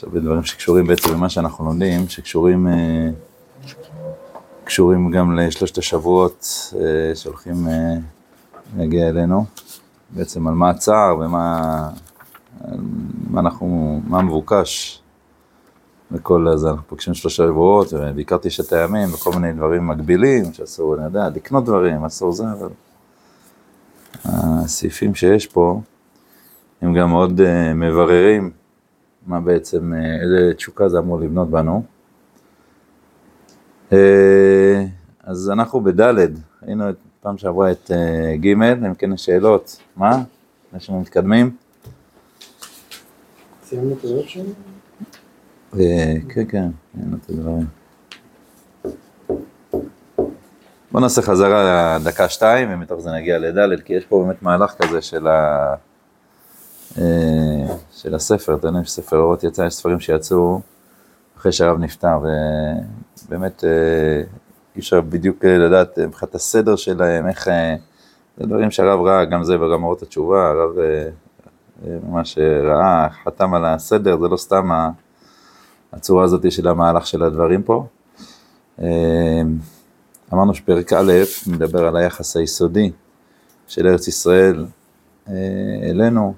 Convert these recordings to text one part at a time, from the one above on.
יש הרבה דברים שקשורים בעצם למה שאנחנו לומדים, שקשורים אה, קשורים גם לשלושת השבועות אה, שהולכים אה, להגיע אלינו, בעצם על מה הצער ומה מה אנחנו, מה מבוקש וכל זה, אנחנו פוגשים שלושה שבועות, ובעיקר תשעת הימים, וכל מיני דברים מגבילים, שאסור, אני יודע, לקנות דברים, אסור זה, אבל הסעיפים שיש פה, הם גם מאוד uh, מבררים מה בעצם, uh, איזה תשוקה זה אמור לבנות בנו. Uh, אז אנחנו היינו את פעם שעברה את uh, ג', אם כן יש שאלות, מה? לפני שאנחנו מתקדמים? סיימנו את שלנו? כן, כן, אין את הדברים. בוא נעשה חזרה לדקה שתיים, ומתוך זה נגיע לדלת, כי יש פה באמת מהלך כזה של, ה... אה, של הספר, אתה יודע, ספר אורות יצא, יש ספרים שיצאו אחרי שהרב נפטר, ובאמת אה, אי אפשר בדיוק לדעת מבחינת הסדר שלהם, איך, אה, זה דברים שהרב ראה, גם זה וגם אורות התשובה, הרב ממש ראה, חתם על הסדר, זה לא סתם הצורה הזאת של המהלך של הדברים פה. אמרנו שפרק א' מדבר על היחס היסודי של ארץ ישראל אה, אלינו,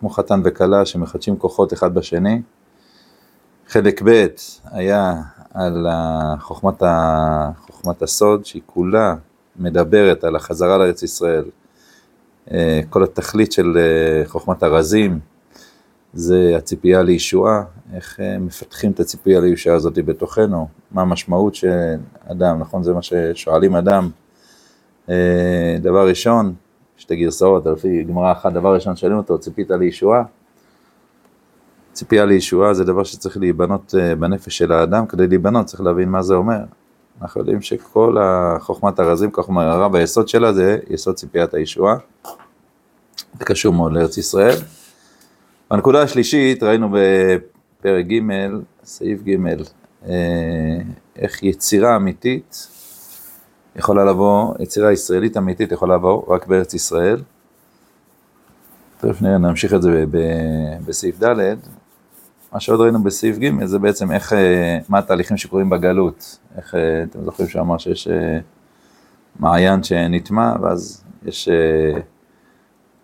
כמו חתן וכלה שמחדשים כוחות אחד בשני. חלק ב' היה על חוכמת, ה... חוכמת הסוד, שהיא כולה מדברת על החזרה לארץ ישראל. אה, כל התכלית של אה, חוכמת הרזים זה הציפייה לישועה, איך אה, מפתחים את הציפייה לישועה הזאת בתוכנו, מה המשמעות של אדם, נכון? זה מה ששואלים אדם. דבר ראשון, שתי גרסאות, לפי גמרא אחת, דבר ראשון שואלים אותו, ציפית לישועה? ציפייה לישועה זה דבר שצריך להיבנות אה, בנפש של האדם, כדי להיבנות צריך להבין מה זה אומר. אנחנו יודעים שכל החוכמת הרזים, כך אומר הרב, היסוד שלה זה יסוד ציפיית הישועה. זה קשור מאוד לארץ ישראל. הנקודה השלישית, ראינו בפרק ג', סעיף ג', אה, איך יצירה אמיתית יכולה לבוא, יצירה ישראלית אמיתית יכולה לבוא רק בארץ ישראל. תכף נראה, נמשיך את זה בסעיף ד', מה שעוד ראינו בסעיף ג' זה בעצם איך, אה, מה התהליכים שקורים בגלות. איך, אה, אתם זוכרים שהוא אמר שיש מעיין שנטמע, ואז יש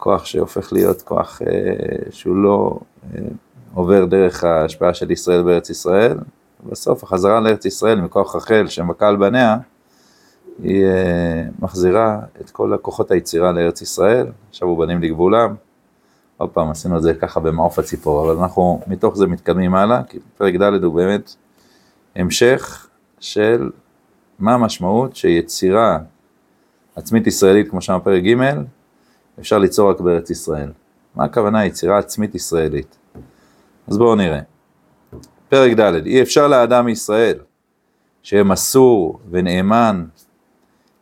כוח שהופך להיות כוח אה, שהוא לא אה, עובר דרך ההשפעה של ישראל בארץ ישראל, ובסוף החזרה לארץ ישראל מכוח רחל שמכה על בניה, היא אה, מחזירה את כל הכוחות היצירה לארץ ישראל, שבו בנים לגבולם. עוד פעם, עשינו את זה ככה במעוף הציפור, אבל אנחנו מתוך זה מתקדמים הלאה, כי פרק ד' הוא באמת המשך של מה המשמעות שיצירה עצמית ישראלית, כמו שאמר פרק ג', אפשר ליצור רק בארץ ישראל. מה הכוונה יצירה עצמית ישראלית? אז בואו נראה. פרק ד', אי אפשר לאדם מישראל שיהיה מסור ונאמן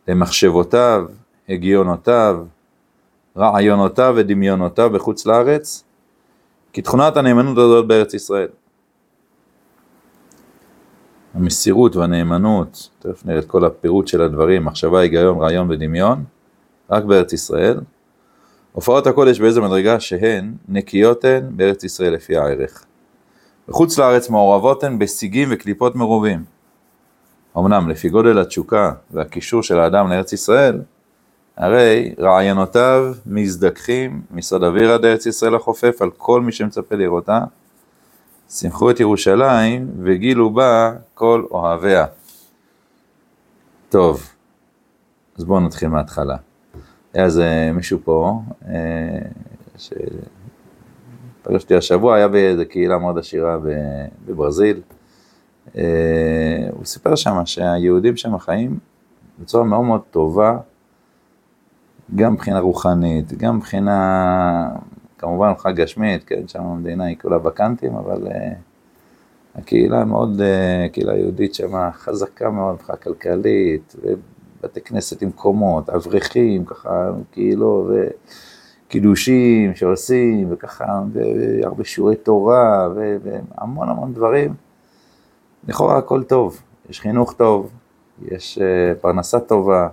למחשבותיו, הגיונותיו, רעיונותיו ודמיונותיו בחוץ לארץ, כי תכונת הנאמנות הזאת בארץ ישראל. המסירות והנאמנות, תכף נראה את כל הפירוט של הדברים, מחשבה, היגיון, רעיון ודמיון, רק בארץ ישראל. הופעות הקודש באיזה מדרגה שהן נקיות הן בארץ ישראל לפי הערך. בחוץ לארץ מעורבות הן בשיגים וקליפות מרובים. אמנם לפי גודל התשוקה והקישור של האדם לארץ ישראל, הרי רעיונותיו מזדככים מסוד אוויר עד ארץ ישראל החופף על כל מי שמצפה לראותה. שמחו את ירושלים וגילו בה כל אוהביה. טוב, אז בואו נתחיל מההתחלה. היה איזה מישהו פה, אה, שפגשתי השבוע, היה באיזה קהילה מאוד עשירה בברזיל. אה, הוא סיפר שם שהיהודים שם חיים בצורה מאוד מאוד טובה, גם מבחינה רוחנית, גם מבחינה, כמובן מבחינה גשמית, כן, שם המדינה היא כולה וקנטים, אבל uh, הקהילה מאוד, uh, קהילה יהודית שם חזקה מאוד מבחינה כלכלית, בתי כנסת עם קומות, אברכים, ככה, כאילו, וקידושים שעושים, וככה, והרבה שיעורי תורה, והמון המון דברים. לכאורה הכל טוב, יש חינוך טוב, יש uh, פרנסה טובה,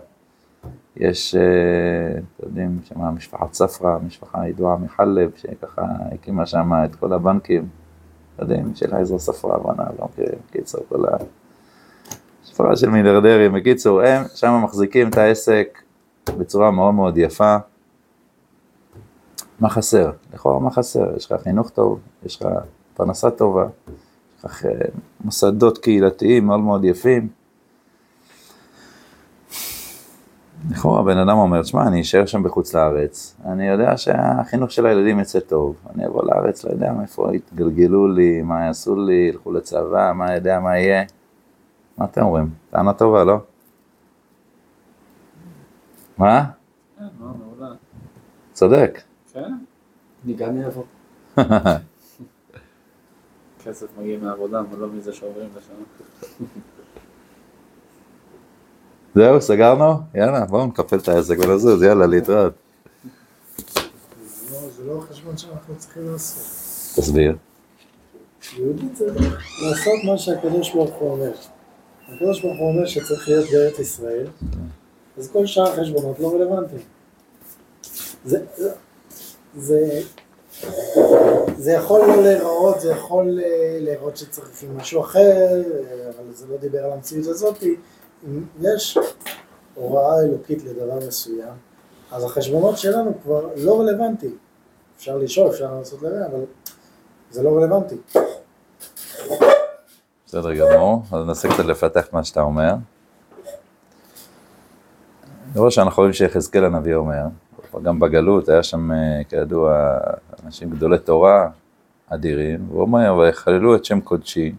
יש, uh, אתם יודעים, שם משפחת ספרא, משפחה ידועה מחלב, שככה הקימה שם את כל הבנקים, יודעים, של עזרא ספרה, הבנה, לא מכירים, קיצור, כל ה... ספרה של מיליארדרים, בקיצור, הם שם מחזיקים את העסק בצורה מאוד מאוד יפה. מה חסר? לכאורה מה חסר? יש לך חינוך טוב, יש לך פרנסה טובה, לך אה, מוסדות קהילתיים מאוד מאוד יפים. לכאורה בן אדם אומר, שמע, אני אשאר שם בחוץ לארץ, אני יודע שהחינוך של הילדים יצא טוב, אני אבוא לארץ, לא יודע מאיפה יתגלגלו לי, מה יעשו לי, ילכו לצבא, מה יודע מה יהיה. מה אתם אומרים? טענה טובה, לא? מה? כן, מעולה. צודק. כן? אני גם אעבור. כסף מגיע מהעבודה, אבל לא מזה שעוברים לשם. זהו, סגרנו? יאללה, בואו נקפל את העסק ונזוז, יאללה, להתראות. זה לא- זה לא החשבון שאנחנו צריכים לעשות. תסביר. יהודי צריך לעשות מה שהקדוש ברוך הוא אומר. הקדוש ברוך הוא אומר שצריך להיות בארץ ישראל, אז כל שאר החשבונות לא רלוונטיים. זה, זה, זה יכול לא להיראות, זה יכול אה, להיראות שצריכים משהו אחר, אה, אבל זה לא דיבר על המציאות הזאת. אם יש הוראה אלוקית לדבר מסוים, אז החשבונות שלנו כבר לא רלוונטיים. אפשר לשאול, אפשר לעשות לרע, אבל זה לא רלוונטי. בסדר גמור, אז ננסה קצת לפתח מה שאתה אומר. דבר שאנחנו רואים שיחזקאל הנביא אומר, גם בגלות היה שם אה, כידוע אנשים גדולי תורה אדירים, והוא אומר, ויחללו את שם קודשי,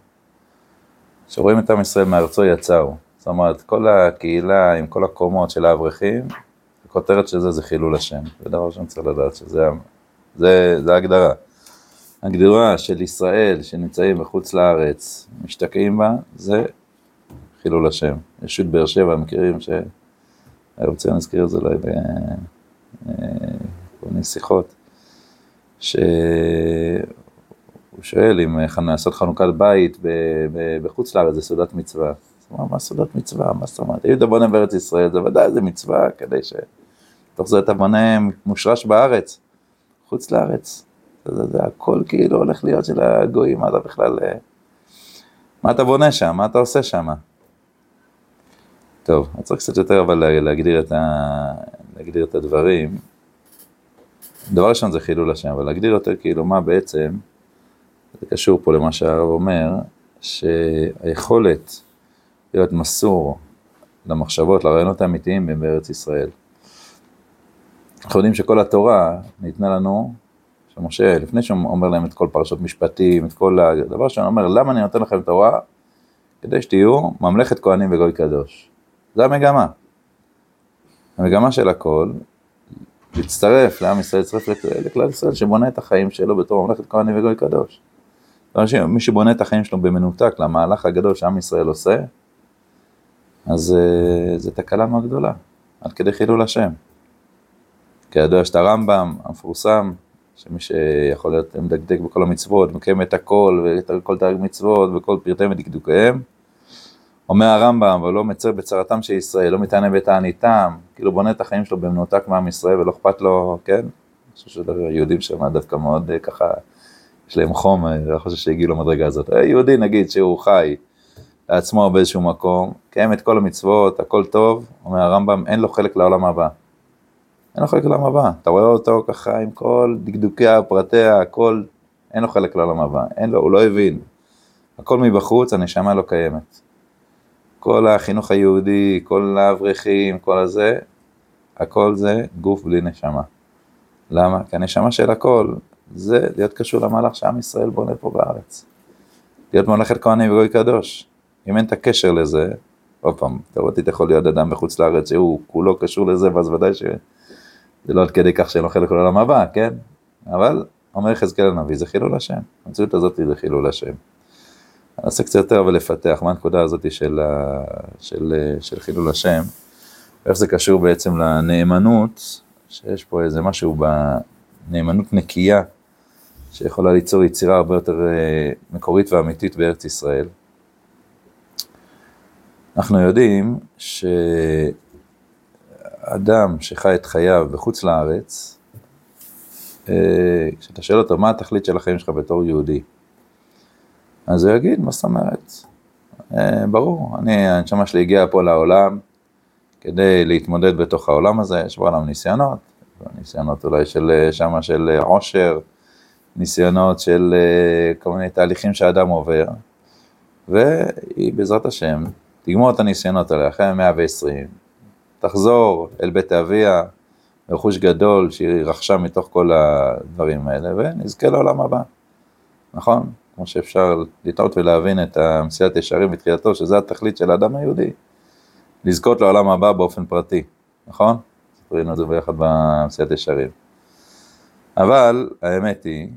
שרואים את עם ישראל מארצו יצאו. זאת אומרת, כל הקהילה עם כל הקומות של האברכים, הכותרת של זה זה חילול השם. זה דבר שאני צריך לדעת שזה זה, זה ההגדרה. הגדרה של ישראל שנמצאים בחוץ לארץ, משתקעים בה, זה חילול השם. ישות באר שבע, מכירים ש... אני רוצה להזכיר את זה אולי בכל מיני שיחות, שהוא שואל אם לעשות חנוכת בית בחוץ לארץ זה סעודת מצווה. מה, מה סעודת מצווה? מה זאת אומרת? אם בונה בארץ ישראל, זה ודאי זה מצווה, כדי שתוך זה אתה בונה מושרש בארץ, חוץ לארץ. זה, זה הכל כאילו הולך להיות של הגויים, מה אתה בכלל... אה, מה אתה בונה שם? מה אתה עושה שם? טוב, אני צריך קצת יותר אבל להגדיר את, ה... להגדיר את הדברים. דבר ראשון זה חילול השם, אבל להגדיר יותר כאילו מה בעצם, זה קשור פה למה שהרב אומר, שהיכולת להיות מסור למחשבות, לרעיונות האמיתיים הם בארץ ישראל. אנחנו יודעים שכל התורה ניתנה לנו, שמשה, לפני שהוא אומר להם את כל פרשות משפטים, את כל הדבר שהוא אומר, למה אני נותן לכם תורה? כדי שתהיו ממלכת כהנים וגוי קדוש. זה המגמה. המגמה של הכל, להצטרף לעם ישראל, להצטרף לכלל ישראל, שבונה את החיים שלו בתור ממלכת כהנים וגוי קדוש. מי שבונה את החיים שלו במנותק למהלך הגדול שעם ישראל עושה, אז uh, זו תקלה מאוד גדולה, עד כדי חילול השם. כידוע יש את הרמב"ם המפורסם, שמי שיכול להיות מדקדק בכל המצוות, מקיים את הכל, ואת כל תרג מצוות, וכל פרטי מדקדוקיהם. אומר הרמב"ם, אבל לא מצר בצרתם של ישראל, לא מתענה בתעניתם, כאילו בונה את החיים שלו במנותק מעם ישראל, ולא אכפת לו, כן? אני חושב שיהודים שם דווקא מאוד אה, ככה, יש להם חום, אני לא חושב שהגיעו למדרגה הזאת. אה, יהודי נגיד שהוא חי לעצמו באיזשהו מקום, קיים את כל המצוות, הכל טוב, אומר הרמב"ם, אין לו חלק לעולם הבא. אין לו חלק לעולם הבא. אתה רואה אותו ככה עם כל דקדוקיה, פרטיה, הכל, אין לו חלק לעולם הבא. אין לו, הוא לא הבין. הכל מבחוץ, הנשמה לא קיימת. כל החינוך היהודי, כל האברכים, כל הזה, הכל זה גוף בלי נשמה. למה? כי הנשמה של הכל זה להיות קשור למהלך שעם ישראל בונה פה בארץ. להיות ממלכת כהנים וגוי קדוש. אם אין את הקשר לזה, עוד פעם, תאורטית יכול להיות אדם בחוץ לארץ שהוא כולו קשור לזה, ואז ודאי שזה לא עד כדי כך שאין לו חלק לעולם הבא, כן? אבל אומר יחזקאל הנביא, זה חילול השם. המציאות הזאת זה חילול השם. אני אעשה קצת יותר אבל לפתח מה הנקודה הזאת של, של, של חילול השם, ואיך זה קשור בעצם לנאמנות, שיש פה איזה משהו בנאמנות נקייה, שיכולה ליצור יצירה הרבה יותר אה, מקורית ואמיתית בארץ ישראל. אנחנו יודעים שאדם שחי את חייו בחוץ לארץ, אה, כשאתה שואל אותו מה התכלית של החיים שלך בתור יהודי, אז הוא יגיד, מה זאת אומרת? אה, ברור, אני, הנשמה שלי הגיעה פה לעולם כדי להתמודד בתוך העולם הזה, יש בעולם ניסיונות, ניסיונות אולי של אה, שמה של אה, עושר, ניסיונות של כל מיני תהליכים שאדם עובר, והיא בעזרת השם תגמור את הניסיונות האלה אחרי 120, תחזור אל בית אביה, רכוש גדול שהיא רכשה מתוך כל הדברים האלה, ונזכה לעולם הבא, נכון? כמו שאפשר לטעות ולהבין את המסיעת ישרים בתחילתו, שזה התכלית של האדם היהודי, לזכות לעולם הבא באופן פרטי, נכון? ראינו את זה ביחד במסיעת ישרים. אבל האמת היא,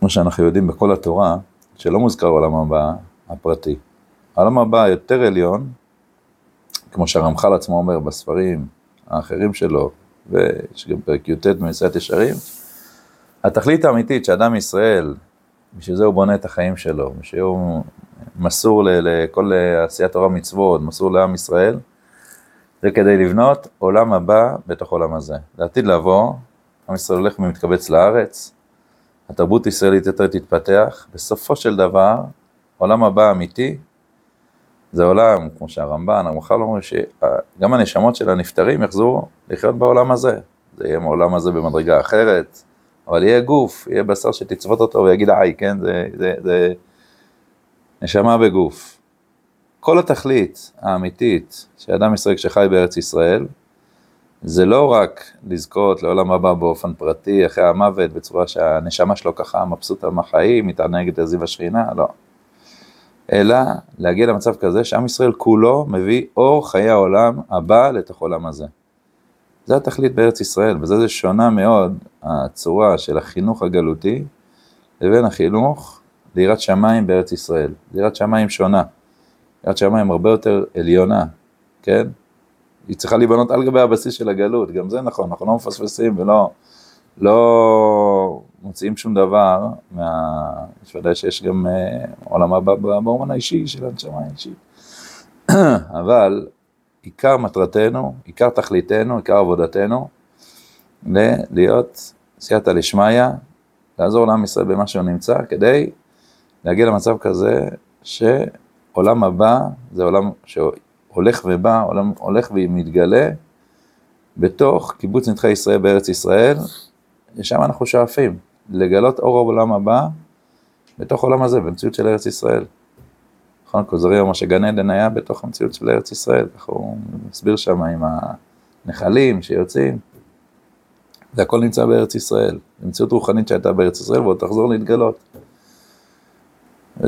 כמו שאנחנו יודעים בכל התורה, שלא מוזכר העולם הבא הפרטי. העולם הבא היותר עליון, כמו שהרמח"ל עצמו אומר בספרים האחרים שלו, ויש גם פרק י"ט במסיעת ישרים, התכלית האמיתית שאדם ישראל, בשביל זה הוא בונה את החיים שלו, בשביל הוא מסור לכל עשיית תורה מצוות, מסור לעם ישראל, זה כדי לבנות עולם הבא בתוך עולם הזה. לעתיד לבוא, עם ישראל הולך ומתקבץ לארץ, התרבות הישראלית יותר תתפתח, בסופו של דבר, עולם הבא אמיתי, זה עולם, כמו שהרמב"ן, הרמח"ל אומרים, שגם הנשמות של הנפטרים יחזרו לחיות בעולם הזה. זה יהיה מעולם הזה במדרגה אחרת, אבל יהיה גוף, יהיה בשר שתצוות אותו ויגיד היי, כן, זה, זה, זה נשמה בגוף. כל התכלית האמיתית של אדם ישראל כשחי בארץ ישראל, זה לא רק לזכות לעולם הבא באופן פרטי, אחרי המוות, בצורה שהנשמה שלו ככה מבסוטה מהחיים, מתענגת על זיו השכינה, לא. אלא להגיע למצב כזה שעם ישראל כולו מביא אור חיי העולם הבא לתוך עולם הזה. זה התכלית בארץ ישראל, וזה זה שונה מאוד הצורה של החינוך הגלותי לבין החינוך ליראת שמיים בארץ ישראל. ליראת שמיים שונה. יראת שמיים הרבה יותר עליונה, כן? היא צריכה להיבנות על גבי הבסיס של הגלות, גם זה נכון, אנחנו לא מפספסים ולא לא מוציאים שום דבר, מה... יש ודאי שיש גם אה, עולם הבא באומן האישי של הנשמה האישית. אבל עיקר מטרתנו, עיקר תכליתנו, עיקר עבודתנו, להיות סייעתא דשמיא, לעזור לעם ישראל במה שהוא נמצא, כדי להגיע למצב כזה שעולם הבא זה עולם שהולך ובא, עולם הולך ומתגלה בתוך קיבוץ נדחי ישראל בארץ ישראל, לשם אנחנו שואפים, לגלות אור העולם הבא בתוך העולם הזה, במציאות של ארץ ישראל. נכון, כוזרי אומר שגן עדן היה בתוך המציאות של ארץ ישראל, ככה הוא מסביר שם עם הנחלים שיוצאים. זה הכל נמצא בארץ ישראל, מציאות רוחנית שהייתה בארץ ישראל ועוד תחזור להתגלות.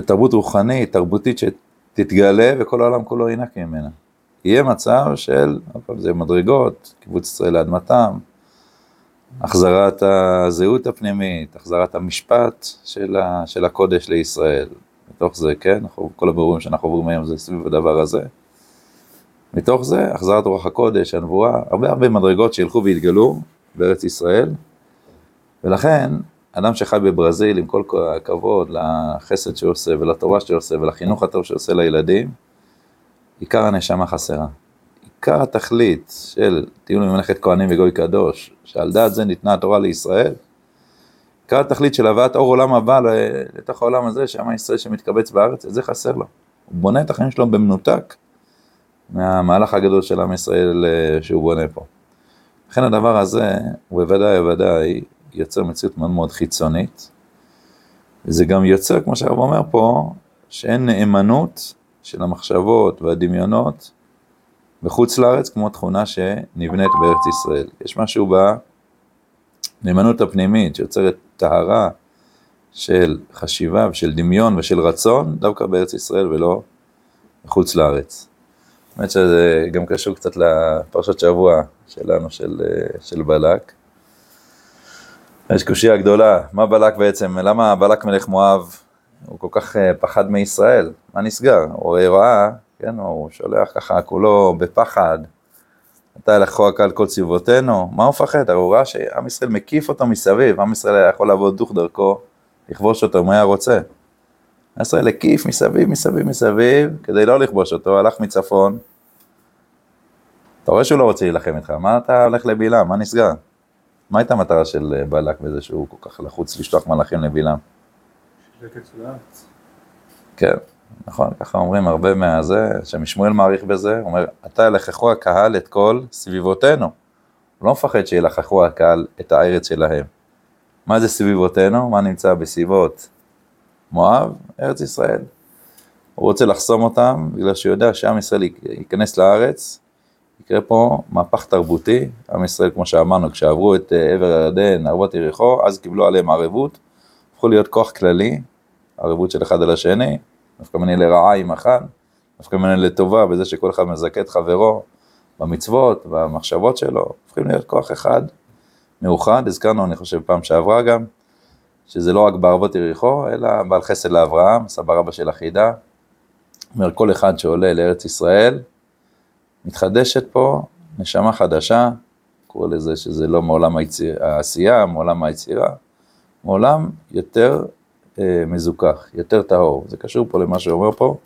תרבות רוחנית, תרבותית שתתגלה וכל העולם כולו ינק ממנה. יהיה מצב של, זה מדרגות, קיבוץ ישראל לאדמתם, החזרת הזהות הפנימית, החזרת המשפט של, ה, של הקודש לישראל. מתוך זה, כן, כל הבירורים שאנחנו עוברים היום זה סביב הדבר הזה. מתוך זה, החזרת רוח הקודש, הנבואה, הרבה הרבה מדרגות שילכו ויתגלו בארץ ישראל. ולכן, אדם שחי בברזיל, עם כל הכבוד לחסד שהוא עושה ולתורה שהוא עושה ולחינוך הטוב שהוא עושה לילדים, עיקר הנשמה חסרה. עיקר התכלית של טיעון ממלכת כהנים וגוי קדוש, שעל דעת זה ניתנה התורה לישראל, עיקר התכלית של הבאת אור עולם הבא לתוך העולם הזה, שעם ישראל שמתקבץ בארץ, זה חסר לו. הוא בונה את החיים שלו במנותק מהמהלך הגדול של עם ישראל אה, שהוא בונה פה. לכן הדבר הזה, הוא בוודאי בוודאי יוצר מציאות מאוד מאוד חיצונית. וזה גם יוצר, כמו שהרב אומר פה, שאין נאמנות של המחשבות והדמיונות בחוץ לארץ כמו תכונה שנבנית בארץ ישראל. יש משהו בנאמנות הפנימית שיוצרת טהרה של חשיבה ושל דמיון ושל רצון דווקא בארץ ישראל ולא בחוץ לארץ. האמת שזה גם קשור קצת לפרשת שבוע שלנו, של, של בלק. יש קושייה גדולה, מה בלק בעצם, למה בלק מלך מואב הוא כל כך אה, פחד מישראל? מה נסגר? הוא ראה כן, הוא שולח ככה כולו בפחד, אתה לקחו הקהל כל צבאותינו, מה הוא מפחד? הרי הוא ראה שעם ישראל מקיף אותו מסביב, עם ישראל היה יכול לעבוד דוך דרכו, לכבוש אותו אם היה רוצה. עם ישראל הקיף מסביב, מסביב, מסביב, כדי לא לכבוש אותו, הלך מצפון. אתה רואה שהוא לא רוצה להילחם איתך, מה אתה הולך לבלעם, מה נסגר? מה הייתה המטרה של בלק בזה שהוא כל כך לחוץ לשלוח מלאכים לבלעם? כן, נכון, ככה אומרים הרבה מהזה, שמשמואל מעריך בזה, אומר, אתה ילחכו הקהל את כל סביבותינו. הוא לא מפחד שילחכו הקהל את הארץ שלהם. מה זה סביבותינו? מה נמצא בסביבות מואב? ארץ ישראל. הוא רוצה לחסום אותם, בגלל שהוא יודע שעם ישראל ייכנס לארץ, יקרה פה מהפך תרבותי, עם ישראל, כמו שאמרנו, כשעברו את אה, עבר הירדן, ערבות יריחו, אז קיבלו עליהם ערבות, הפכו להיות כוח כללי, ערבות של אחד על השני, דווקא מני לרעה עם אחד, דווקא מני לטובה, בזה שכל אחד מזכה את חברו במצוות, במחשבות שלו, הופכים להיות כוח אחד, מאוחד, הזכרנו, אני חושב, פעם שעברה גם, שזה לא רק בערבות יריחו, אלא בעל חסד לאברהם, סבא רבא של החידה, אומר, כל אחד שעולה לארץ ישראל, מתחדשת פה נשמה חדשה, קורא לזה שזה לא מעולם העשייה, מעולם היצירה, מעולם יותר אה, מזוכח, יותר טהור. זה קשור פה למה שאומר פה,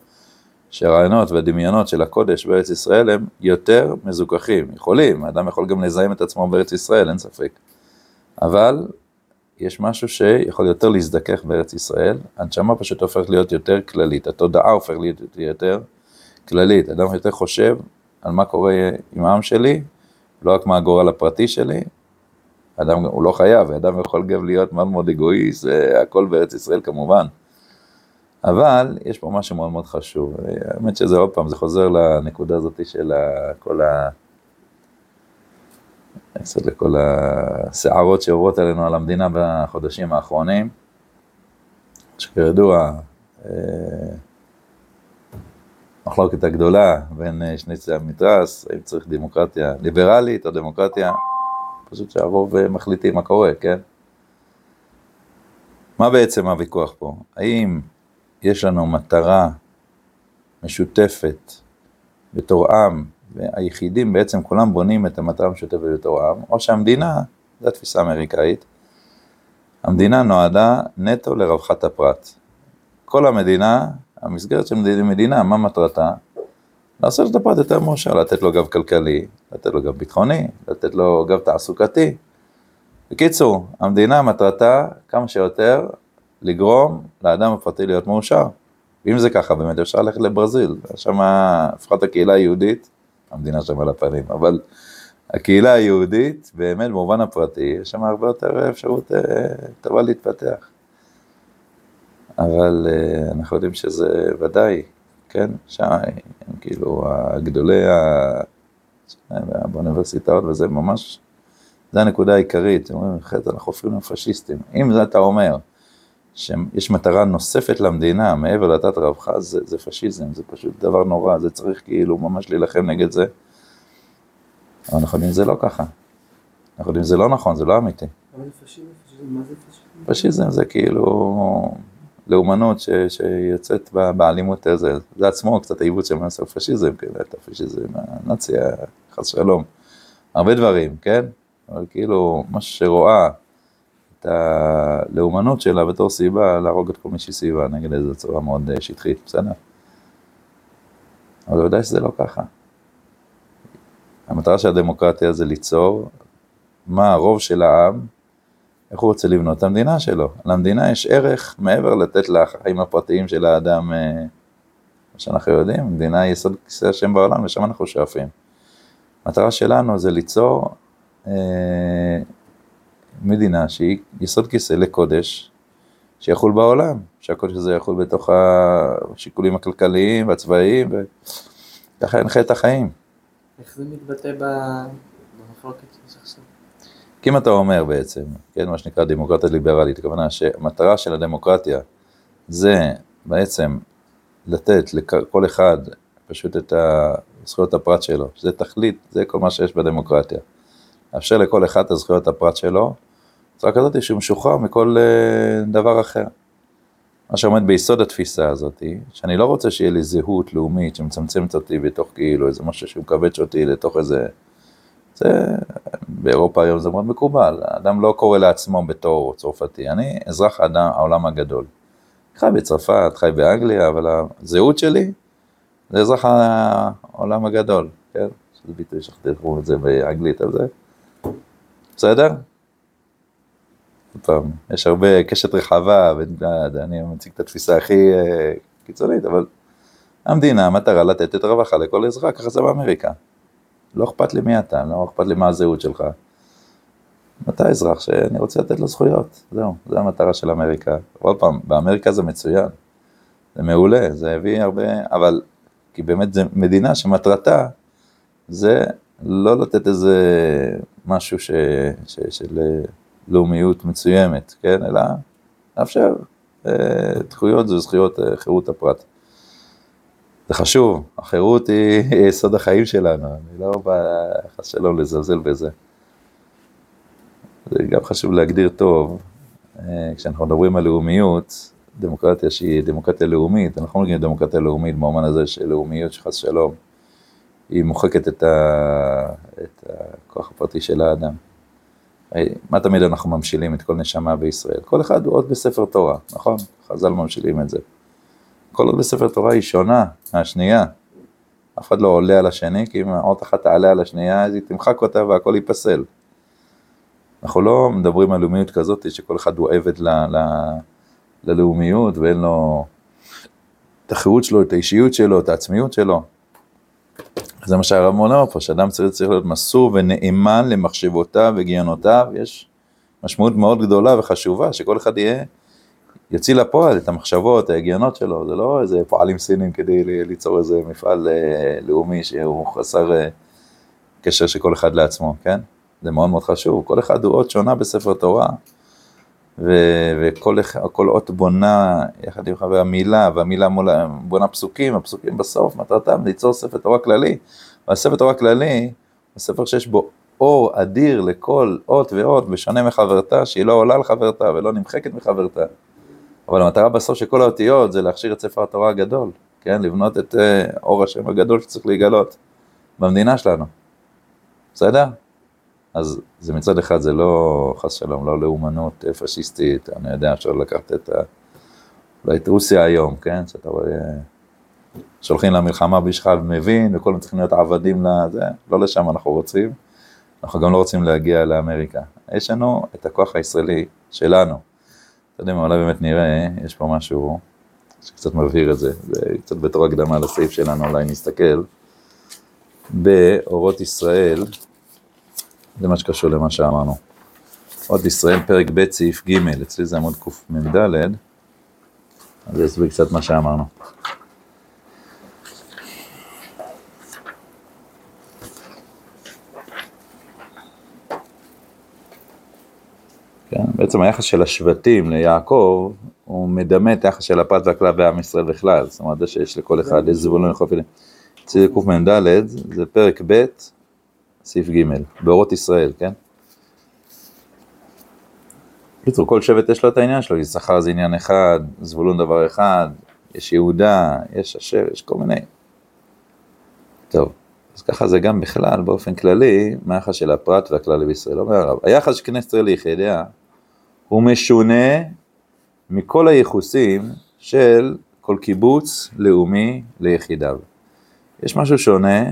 שהרעיונות והדמיונות של הקודש בארץ ישראל הם יותר מזוכחים. יכולים, האדם יכול גם לזהם את עצמו בארץ ישראל, אין ספק. אבל יש משהו שיכול יותר להזדכך בארץ ישראל, הנשמה פשוט הופכת להיות יותר כללית, התודעה הופכת להיות יותר כללית, אדם יותר חושב על מה קורה עם העם שלי, לא רק מה הגורל הפרטי שלי, אדם, הוא לא חייב, אדם יכול גם להיות מאוד מאוד אגואיסט, הכל בארץ ישראל כמובן. אבל יש פה משהו מאוד מאוד חשוב, האמת שזה עוד פעם, זה חוזר לנקודה הזאת של כל ה... קצת לכל הסערות שעוברות עלינו על המדינה בחודשים האחרונים, שכידוע, אה, המחלוקת הגדולה בין אה, שני צדי המתרס, האם צריך דמוקרטיה ליברלית או דמוקרטיה, פשוט שהרוב מחליטים מה קורה, כן? מה בעצם הוויכוח פה? האם יש לנו מטרה משותפת בתור עם, והיחידים בעצם כולם בונים את המטרה המשותפת בתור עם, או שהמדינה, זו התפיסה האמריקאית, המדינה נועדה נטו לרווחת הפרט. כל המדינה המסגרת של מדינה, מה מטרתה? לעשות את הפרט יותר מאושר, לתת לו גב כלכלי, לתת לו גב ביטחוני, לתת לו גב תעסוקתי. בקיצור, המדינה מטרתה כמה שיותר לגרום לאדם הפרטי להיות מאושר. ואם זה ככה, באמת אפשר ללכת לברזיל, שם לפחות הקהילה היהודית, המדינה שם על הפנים, אבל הקהילה היהודית, באמת במובן הפרטי, יש שם הרבה יותר אפשרות אה, טובה להתפתח. אבל uh, אנחנו יודעים שזה ודאי, כן, שם הם כאילו הגדולי ה... באוניברסיטאות וזה ממש, זה הנקודה העיקרית, אומרים, אחרת אנחנו הופכים לפשיסטים. אם זה אתה אומר, שיש מטרה נוספת למדינה מעבר לתת רווחה, זה, זה פשיזם, זה פשוט דבר נורא, זה צריך כאילו ממש להילחם נגד זה. אבל אנחנו יודעים שזה לא ככה. אנחנו יודעים שזה לא נכון, זה לא אמיתי. מה זה פשיזם? מה זה פשיזם? פשיזם זה כאילו לאומנות ש, שיוצאת באלימות הזה, זה עצמו קצת העיוות של מעשה הפשיזם, כן, את הפשיזם הנאצי, חס שלום, הרבה דברים, כן, אבל כאילו, מה שרואה את הלאומנות שלה בתור סיבה להרוג את כל מי שסביבה נגד איזו צורה מאוד אה, שטחית, בסדר? אבל ודאי שזה לא ככה. המטרה של הדמוקרטיה זה ליצור מה הרוב של העם איך הוא רוצה לבנות את המדינה שלו. למדינה יש ערך מעבר לתת לחיים הפרטיים של האדם, אה, מה שאנחנו יודעים, המדינה היא יסוד כיסא השם בעולם ושם אנחנו שואפים. המטרה שלנו זה ליצור אה, מדינה שהיא יסוד כיסא לקודש, שיחול בעולם, שהקודש הזה יחול בתוך השיקולים הכלכליים והצבאיים, וככה ינחה את החיים. איך זה מתבטא במחלוקת שעכשיו? כי אם אתה אומר בעצם, כן, מה שנקרא דמוקרטיה ליברלית, הכוונה שהמטרה של הדמוקרטיה זה בעצם לתת לכל אחד פשוט את זכויות הפרט שלו, שזה תכלית, זה כל מה שיש בדמוקרטיה. לאפשר לכל אחד את הזכויות הפרט שלו, בצורה כזאת שהוא משוחרר מכל אה, דבר אחר. מה שעומד ביסוד התפיסה הזאת, שאני לא רוצה שיהיה לי זהות לאומית שמצמצמת אותי בתוך כאילו איזה משהו שמכווץ אותי לתוך איזה זה, באירופה היום זה מאוד מקובל, האדם לא קורא לעצמו בתור צרפתי, אני אזרח האדם, העולם הגדול. חי בצרפת, חי באנגליה, אבל הזהות שלי זה אזרח העולם הגדול, כן? שזה ביטוי שכתבו את זה באנגלית על זה. בסדר? פעם, יש הרבה קשת רחבה, ואני מציג את התפיסה הכי אה, קיצונית, אבל המדינה, המטרה לתת את הרווחה לכל אזרח, ככה זה באמריקה. לא אכפת לי מי אתה, לא אכפת לי מה הזהות שלך. אתה אזרח שאני רוצה לתת לו זכויות, זהו, זו המטרה של אמריקה. עוד פעם, באמריקה זה מצוין, זה מעולה, זה הביא הרבה, אבל כי באמת זו מדינה שמטרתה זה לא לתת איזה משהו ש, ש, של לאומיות מסוימת, כן, אלא לאפשר אה, זכויות זה זכויות אה, חירות הפרט. זה חשוב, החירות היא יסוד החיים שלנו, אני לא בא חס שלום לזלזל בזה. זה גם חשוב להגדיר טוב, אה, כשאנחנו מדברים על לאומיות, דמוקרטיה שהיא דמוקרטיה לאומית, אנחנו לא מגיעים לדמוקרטיה לאומית במובן הזה של לאומיות שחס שלום, היא מוחקת את, ה... את הכוח הפרטי של האדם. מה תמיד אנחנו ממשילים את כל נשמה בישראל? כל אחד הוא עוד בספר תורה, נכון? חז"ל ממשילים את זה. כל עוד בספר תורה היא שונה מהשנייה. אף אחד לא עולה על השני, כי אם עוד אחת תעלה על השנייה, אז היא תמחק אותה והכל ייפסל. אנחנו לא מדברים על לאומיות כזאת שכל אחד הוא עבד ל, ל, ללאומיות ואין לו את החירות שלו, את האישיות שלו, את העצמיות שלו. זה מה שהרב מונה פה, שאדם צריך, צריך להיות מסור ונאמן למחשבותיו וגיונותיו, יש משמעות מאוד גדולה וחשובה, שכל אחד יהיה, יוציא לפועל את המחשבות, ההגיונות שלו, זה לא איזה פועלים סינים כדי ליצור איזה מפעל אה, לאומי שהוא חסר אה, קשר של כל אחד לעצמו, כן? זה מאוד מאוד חשוב, כל אחד הוא אות שונה בספר תורה, וכל אות בונה יחד עם חבר המילה, והמילה מול, בונה פסוקים, הפסוקים בסוף מטרתם ליצור ספר תורה כללי, והספר תורה כללי הוא ספר שיש בו אור אדיר לכל אות ואות, בשונה מחברתה, שהיא לא עולה על חברתה ולא נמחקת מחברתה. אבל המטרה בסוף של כל האותיות זה להכשיר את ספר התורה הגדול, כן? לבנות את אה, אור השם הגדול שצריך להיגלות במדינה שלנו. בסדר? אז זה מצד אחד זה לא, חס שלום, לא לאומנות פשיסטית, אני יודע, אפשר לקחת את ה... אולי את רוסיה היום, כן? שאתה רואה, שולחים למלחמה בלי שאחד מבין, וכולם צריכים להיות עבדים לזה, לא לשם אנחנו רוצים. אנחנו גם לא רוצים להגיע לאמריקה. יש לנו את הכוח הישראלי שלנו. אתה יודע מה, אולי באמת נראה, יש פה משהו שקצת מבהיר את זה, זה קצת בתור הקדמה לסעיף שלנו, אולי נסתכל. באורות ישראל, זה מה שקשור למה שאמרנו. עוד ישראל, פרק ב', סעיף ג', אצלי זה עמוד קמ"ד, אז אסביר קצת מה שאמרנו. כן, בעצם היחס של השבטים ליעקב, הוא מדמה את היחס של הפרט והכלל בעם ישראל בכלל, זאת אומרת, זה שיש לכל אחד איזה זבולון יכול להיות. אצלי קמ"ד, זה פרק ב', סעיף ג', באורות ישראל, כן? בקיצור, כל שבט יש לו את העניין שלו, יששכר זה עניין אחד, זבולון דבר אחד, יש יהודה, יש אשר, יש כל מיני. טוב, אז ככה זה גם בכלל, באופן כללי, מה היחס של הפרט והכלל בישראל. אומר הרב, היחס של כנסת ישראל ליחידיה הוא משונה מכל הייחוסים של כל קיבוץ לאומי ליחידיו. יש משהו שונה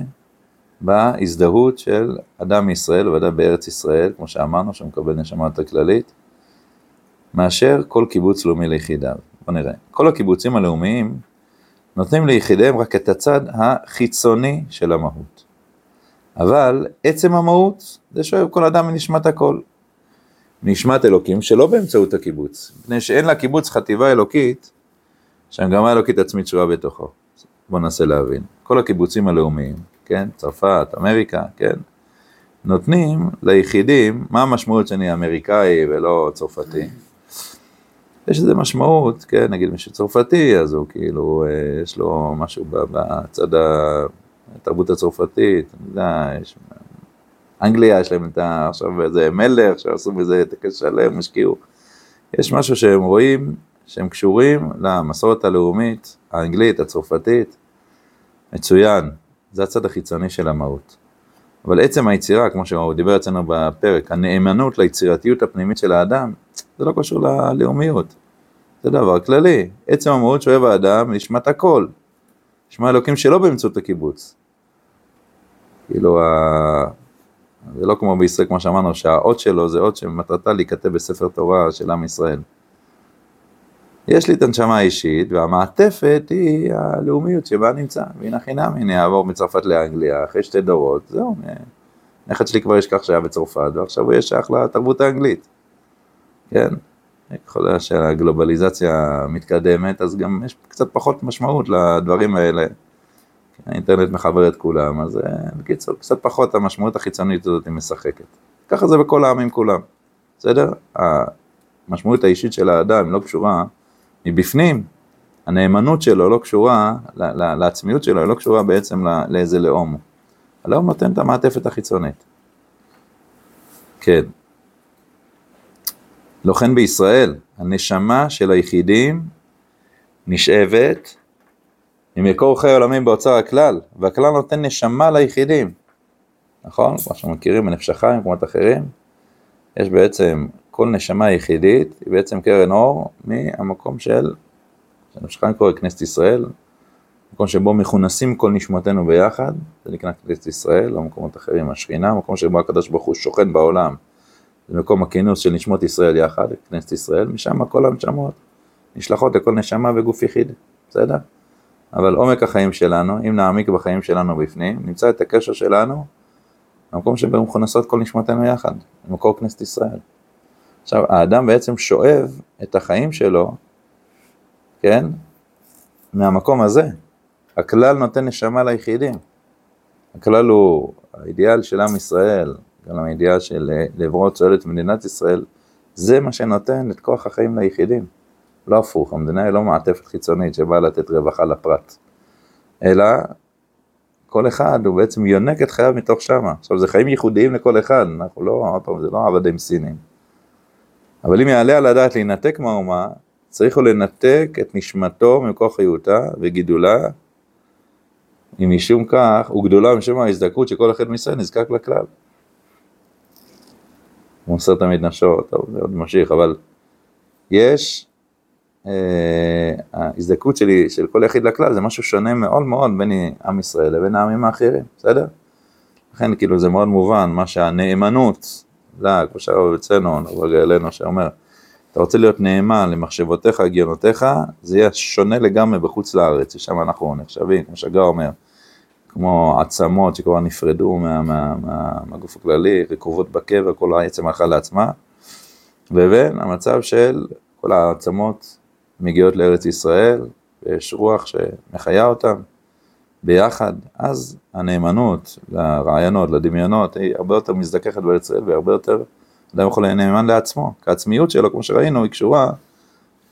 בהזדהות של אדם מישראל ואדם בארץ ישראל, כמו שאמרנו, שמקבל נשמה יותר כללית, מאשר כל קיבוץ לאומי ליחידיו. בוא נראה. כל הקיבוצים הלאומיים נותנים ליחידיהם רק את הצד החיצוני של המהות. אבל עצם המהות זה שואב כל אדם מנשמת הכל. נשמת אלוקים שלא באמצעות הקיבוץ, מפני שאין לקיבוץ חטיבה אלוקית, שהמגמה האלוקית עצמית שרואה בתוכו. בואו ננסה להבין. כל הקיבוצים הלאומיים כן, צרפת, אמריקה, כן, נותנים ליחידים, מה המשמעות שאני אמריקאי ולא צרפתי? יש לזה משמעות, כן, נגיד מישהו צרפתי, אז הוא כאילו, אה, יש לו משהו בצד התרבות הצרפתית, אני יודע, יש... אנגליה יש להם את ה... עכשיו איזה מלך, עכשיו עשו מזה טקס שלם, השקיעו. יש משהו שהם רואים, שהם קשורים למסורת הלאומית, האנגלית, הצרפתית, מצוין, זה הצד החיצוני של המהות. אבל עצם היצירה, כמו שהוא דיבר אצלנו בפרק, הנאמנות ליצירתיות הפנימית של האדם, זה לא קשור ללאומיות. זה דבר כללי. עצם המהות שאוהב האדם נשמת הכל. נשמע אלוקים שלא באמצעות הקיבוץ. כאילו זה לא כמו בישראל, כמו שאמרנו, שהאות שלו זה אות שמטרתה להיכתב בספר תורה של עם ישראל. יש לי את הנשמה האישית, והמעטפת היא הלאומיות שבה נמצא. והנה חינם, הנה יעבור מצרפת לאנגליה, אחרי שתי דורות, זהו, נכד שלי כבר ישכח שהיה בצרפת, ועכשיו הוא יהיה שייך לתרבות האנגלית. כן? יכול להיות שהגלובליזציה מתקדמת, אז גם יש קצת פחות משמעות לדברים האלה. האינטרנט מחבר את כולם, אז אה, בקיצור, קצת פחות המשמעות החיצונית הזאת היא משחקת. ככה זה בכל העמים כולם, בסדר? המשמעות האישית של האדם לא קשורה מבפנים, הנאמנות שלו לא קשורה, לעצמיות שלו, היא לא קשורה בעצם לאיזה לאום. הלאום נותן את המעטפת החיצונית. כן. לא כן בישראל, הנשמה של היחידים נשאבת ממקור חיי עולמים באוצר הכלל, והכלל נותן נשמה ליחידים, נכון? כמו שאנחנו מכירים בנפש החיים במקומות אחרים, יש בעצם, כל נשמה יחידית היא בעצם קרן אור מהמקום של, שנפש החיים קורא כנסת ישראל, מקום שבו מכונסים כל נשמותינו ביחד, זה נקרא כנסת ישראל, או מקומות אחרים, השכינה, מקום שבו הקדוש ברוך הוא שוכן בעולם, זה מקום הכינוס של נשמות ישראל יחד, כנסת ישראל, משם כל הנשמות נשלחות לכל נשמה וגוף יחיד, בסדר? אבל עומק החיים שלנו, אם נעמיק בחיים שלנו בפנים, נמצא את הקשר שלנו במקום שבו מכונסות כל נשמתנו יחד, במקור כנסת ישראל. עכשיו, האדם בעצם שואב את החיים שלו, כן, מהמקום הזה. הכלל נותן נשמה ליחידים. הכלל הוא האידיאל של עם ישראל, גם האידיאל של לעברו צועדת מדינת ישראל, זה מה שנותן את כוח החיים ליחידים. לא הפוך, המדינה היא לא מעטפת חיצונית שבאה לתת רווחה לפרט, אלא כל אחד הוא בעצם יונק את חייו מתוך שמה. עכשיו זה חיים ייחודיים לכל אחד, אנחנו לא, עוד פעם, זה לא עבדים סינים. אבל אם יעלה על הדעת להינתק מהאומה, צריך הוא לנתק את נשמתו מכוח חיותה וגידולה, אם משום כך, הוא גדולה משום ההזדקרות שכל אחד מישראל נזקק לכלל. הוא מוסר תמיד נפשו, טוב, זה עוד ממשיך, אבל יש ההזדקות שלי, של כל יחיד לכלל, זה משהו שונה מאוד מאוד בין עם ישראל לבין העמים האחרים, בסדר? לכן כאילו זה מאוד מובן, מה שהנאמנות, לה, כמו שהרב אצלנו, נרגע אלינו, שאומר, אתה רוצה להיות נאמן למחשבותיך, הגיונותיך, זה יהיה שונה לגמרי בחוץ לארץ, ששם אנחנו נחשבים, כמו שגר אומר, כמו עצמות שכבר נפרדו מה, מה, מה, מהגוף הכללי, רקובות בקבר, כל העצם הלכה לעצמה, לבין המצב של כל העצמות מגיעות לארץ ישראל, ויש רוח שמחיה אותם ביחד, אז הנאמנות לרעיונות, לדמיונות, היא הרבה יותר מזדככת בארץ ישראל והרבה יותר, אדם יכול נאמן לעצמו, כי העצמיות שלו, כמו שראינו, היא קשורה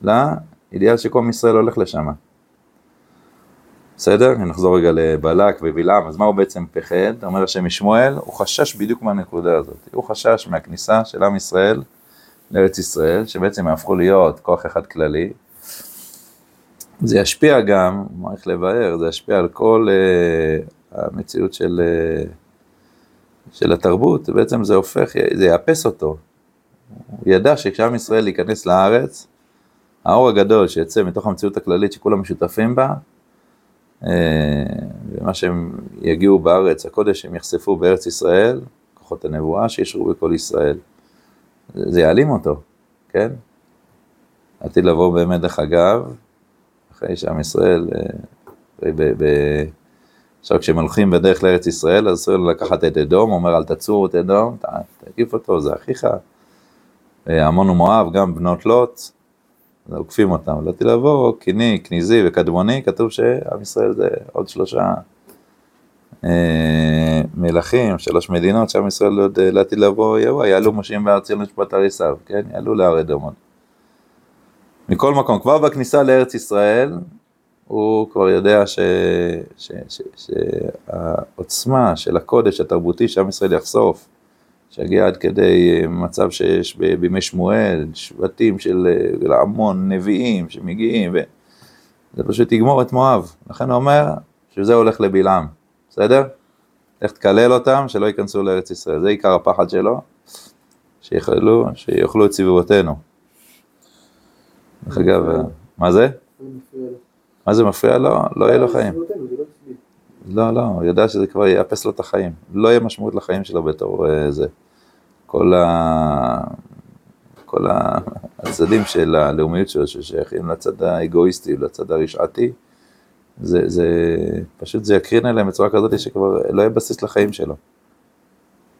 לאידיאל שכל עם ישראל הולך לשם. בסדר? נחזור רגע לבלק ובלעם, אז מה הוא בעצם פחד? אומר השם משמואל, הוא חשש בדיוק מהנקודה הזאת, הוא חשש מהכניסה של עם ישראל לארץ ישראל, שבעצם יהפכו להיות כוח אחד כללי, זה ישפיע גם, מה איך לבאר, זה ישפיע על כל uh, המציאות של, uh, של התרבות, בעצם זה הופך, זה יאפס אותו. הוא ידע שכשעם ישראל ייכנס לארץ, האור הגדול שיצא מתוך המציאות הכללית שכולם משותפים בה, uh, ומה שהם יגיעו בארץ, הקודש הם יחשפו בארץ ישראל, כוחות הנבואה שישרו בכל ישראל. זה יעלים אותו, כן? עתיד לבוא באמת, דרך אגב, אחרי שעם ישראל, אה, עכשיו כשהם הולכים בדרך לארץ ישראל, אז אסור לקחת את אדום, אומר אל תצור את אדום, תקיף אותו, זה אחיך. עמון ומואב, גם בנות לוט, עוקפים אותם. לא תלבוא, קיני, כניזי וקדמוני, כתוב שעם ישראל זה עוד שלושה אה, מלכים, שלוש מדינות שעם ישראל עוד לעתיד לבוא יבוא, יעלו מושיעים בארץ ציון משפט הריסיו, כן? יעלו להר אדומות. מכל מקום, כבר בכניסה לארץ ישראל, הוא כבר יודע שהעוצמה של הקודש התרבותי שעם ישראל יחשוף, שיגיע עד כדי מצב שיש בימי שמואל, שבטים של המון נביאים שמגיעים, וזה פשוט יגמור את מואב. לכן הוא אומר שזה הולך לבלעם, בסדר? איך תקלל אותם, שלא ייכנסו לארץ ישראל. זה עיקר הפחד שלו, שיאכלו, שיאכלו את סביבותינו. דרך אגב, מה זה? מה זה מפריע לו? לא יהיה לו חיים. לא, לא, הוא יודע שזה כבר יאפס לו את החיים. לא יהיה משמעות לחיים שלו בתור אה, זה. כל, ה... כל. הצדדים של הלאומיות שלו ששייכים לצד האגואיסטי, לצד הרשעתי, זה, זה פשוט זה יקרין עליהם בצורה כזאת שכבר לא יהיה בסיס לחיים שלו.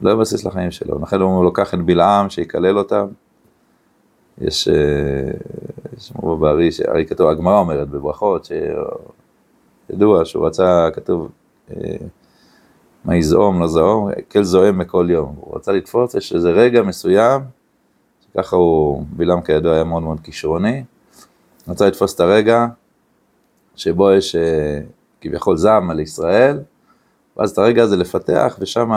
לא יהיה בסיס לחיים שלו. לכן הוא לוקח את בלעם שיקלל אותם. יש, מורה בארי, הרי כתוב, הגמרא אומרת בברכות, שידוע שהוא רצה, כתוב, אה, מה יזעום, לא זעום, כל זועם בכל יום. הוא רצה לתפוס, יש איזה רגע מסוים, ככה הוא, בלעם כידוע היה מאוד מאוד כישרוני, רצה לתפוס את הרגע שבו יש אה, כביכול זעם על ישראל, ואז את הרגע הזה לפתח ושם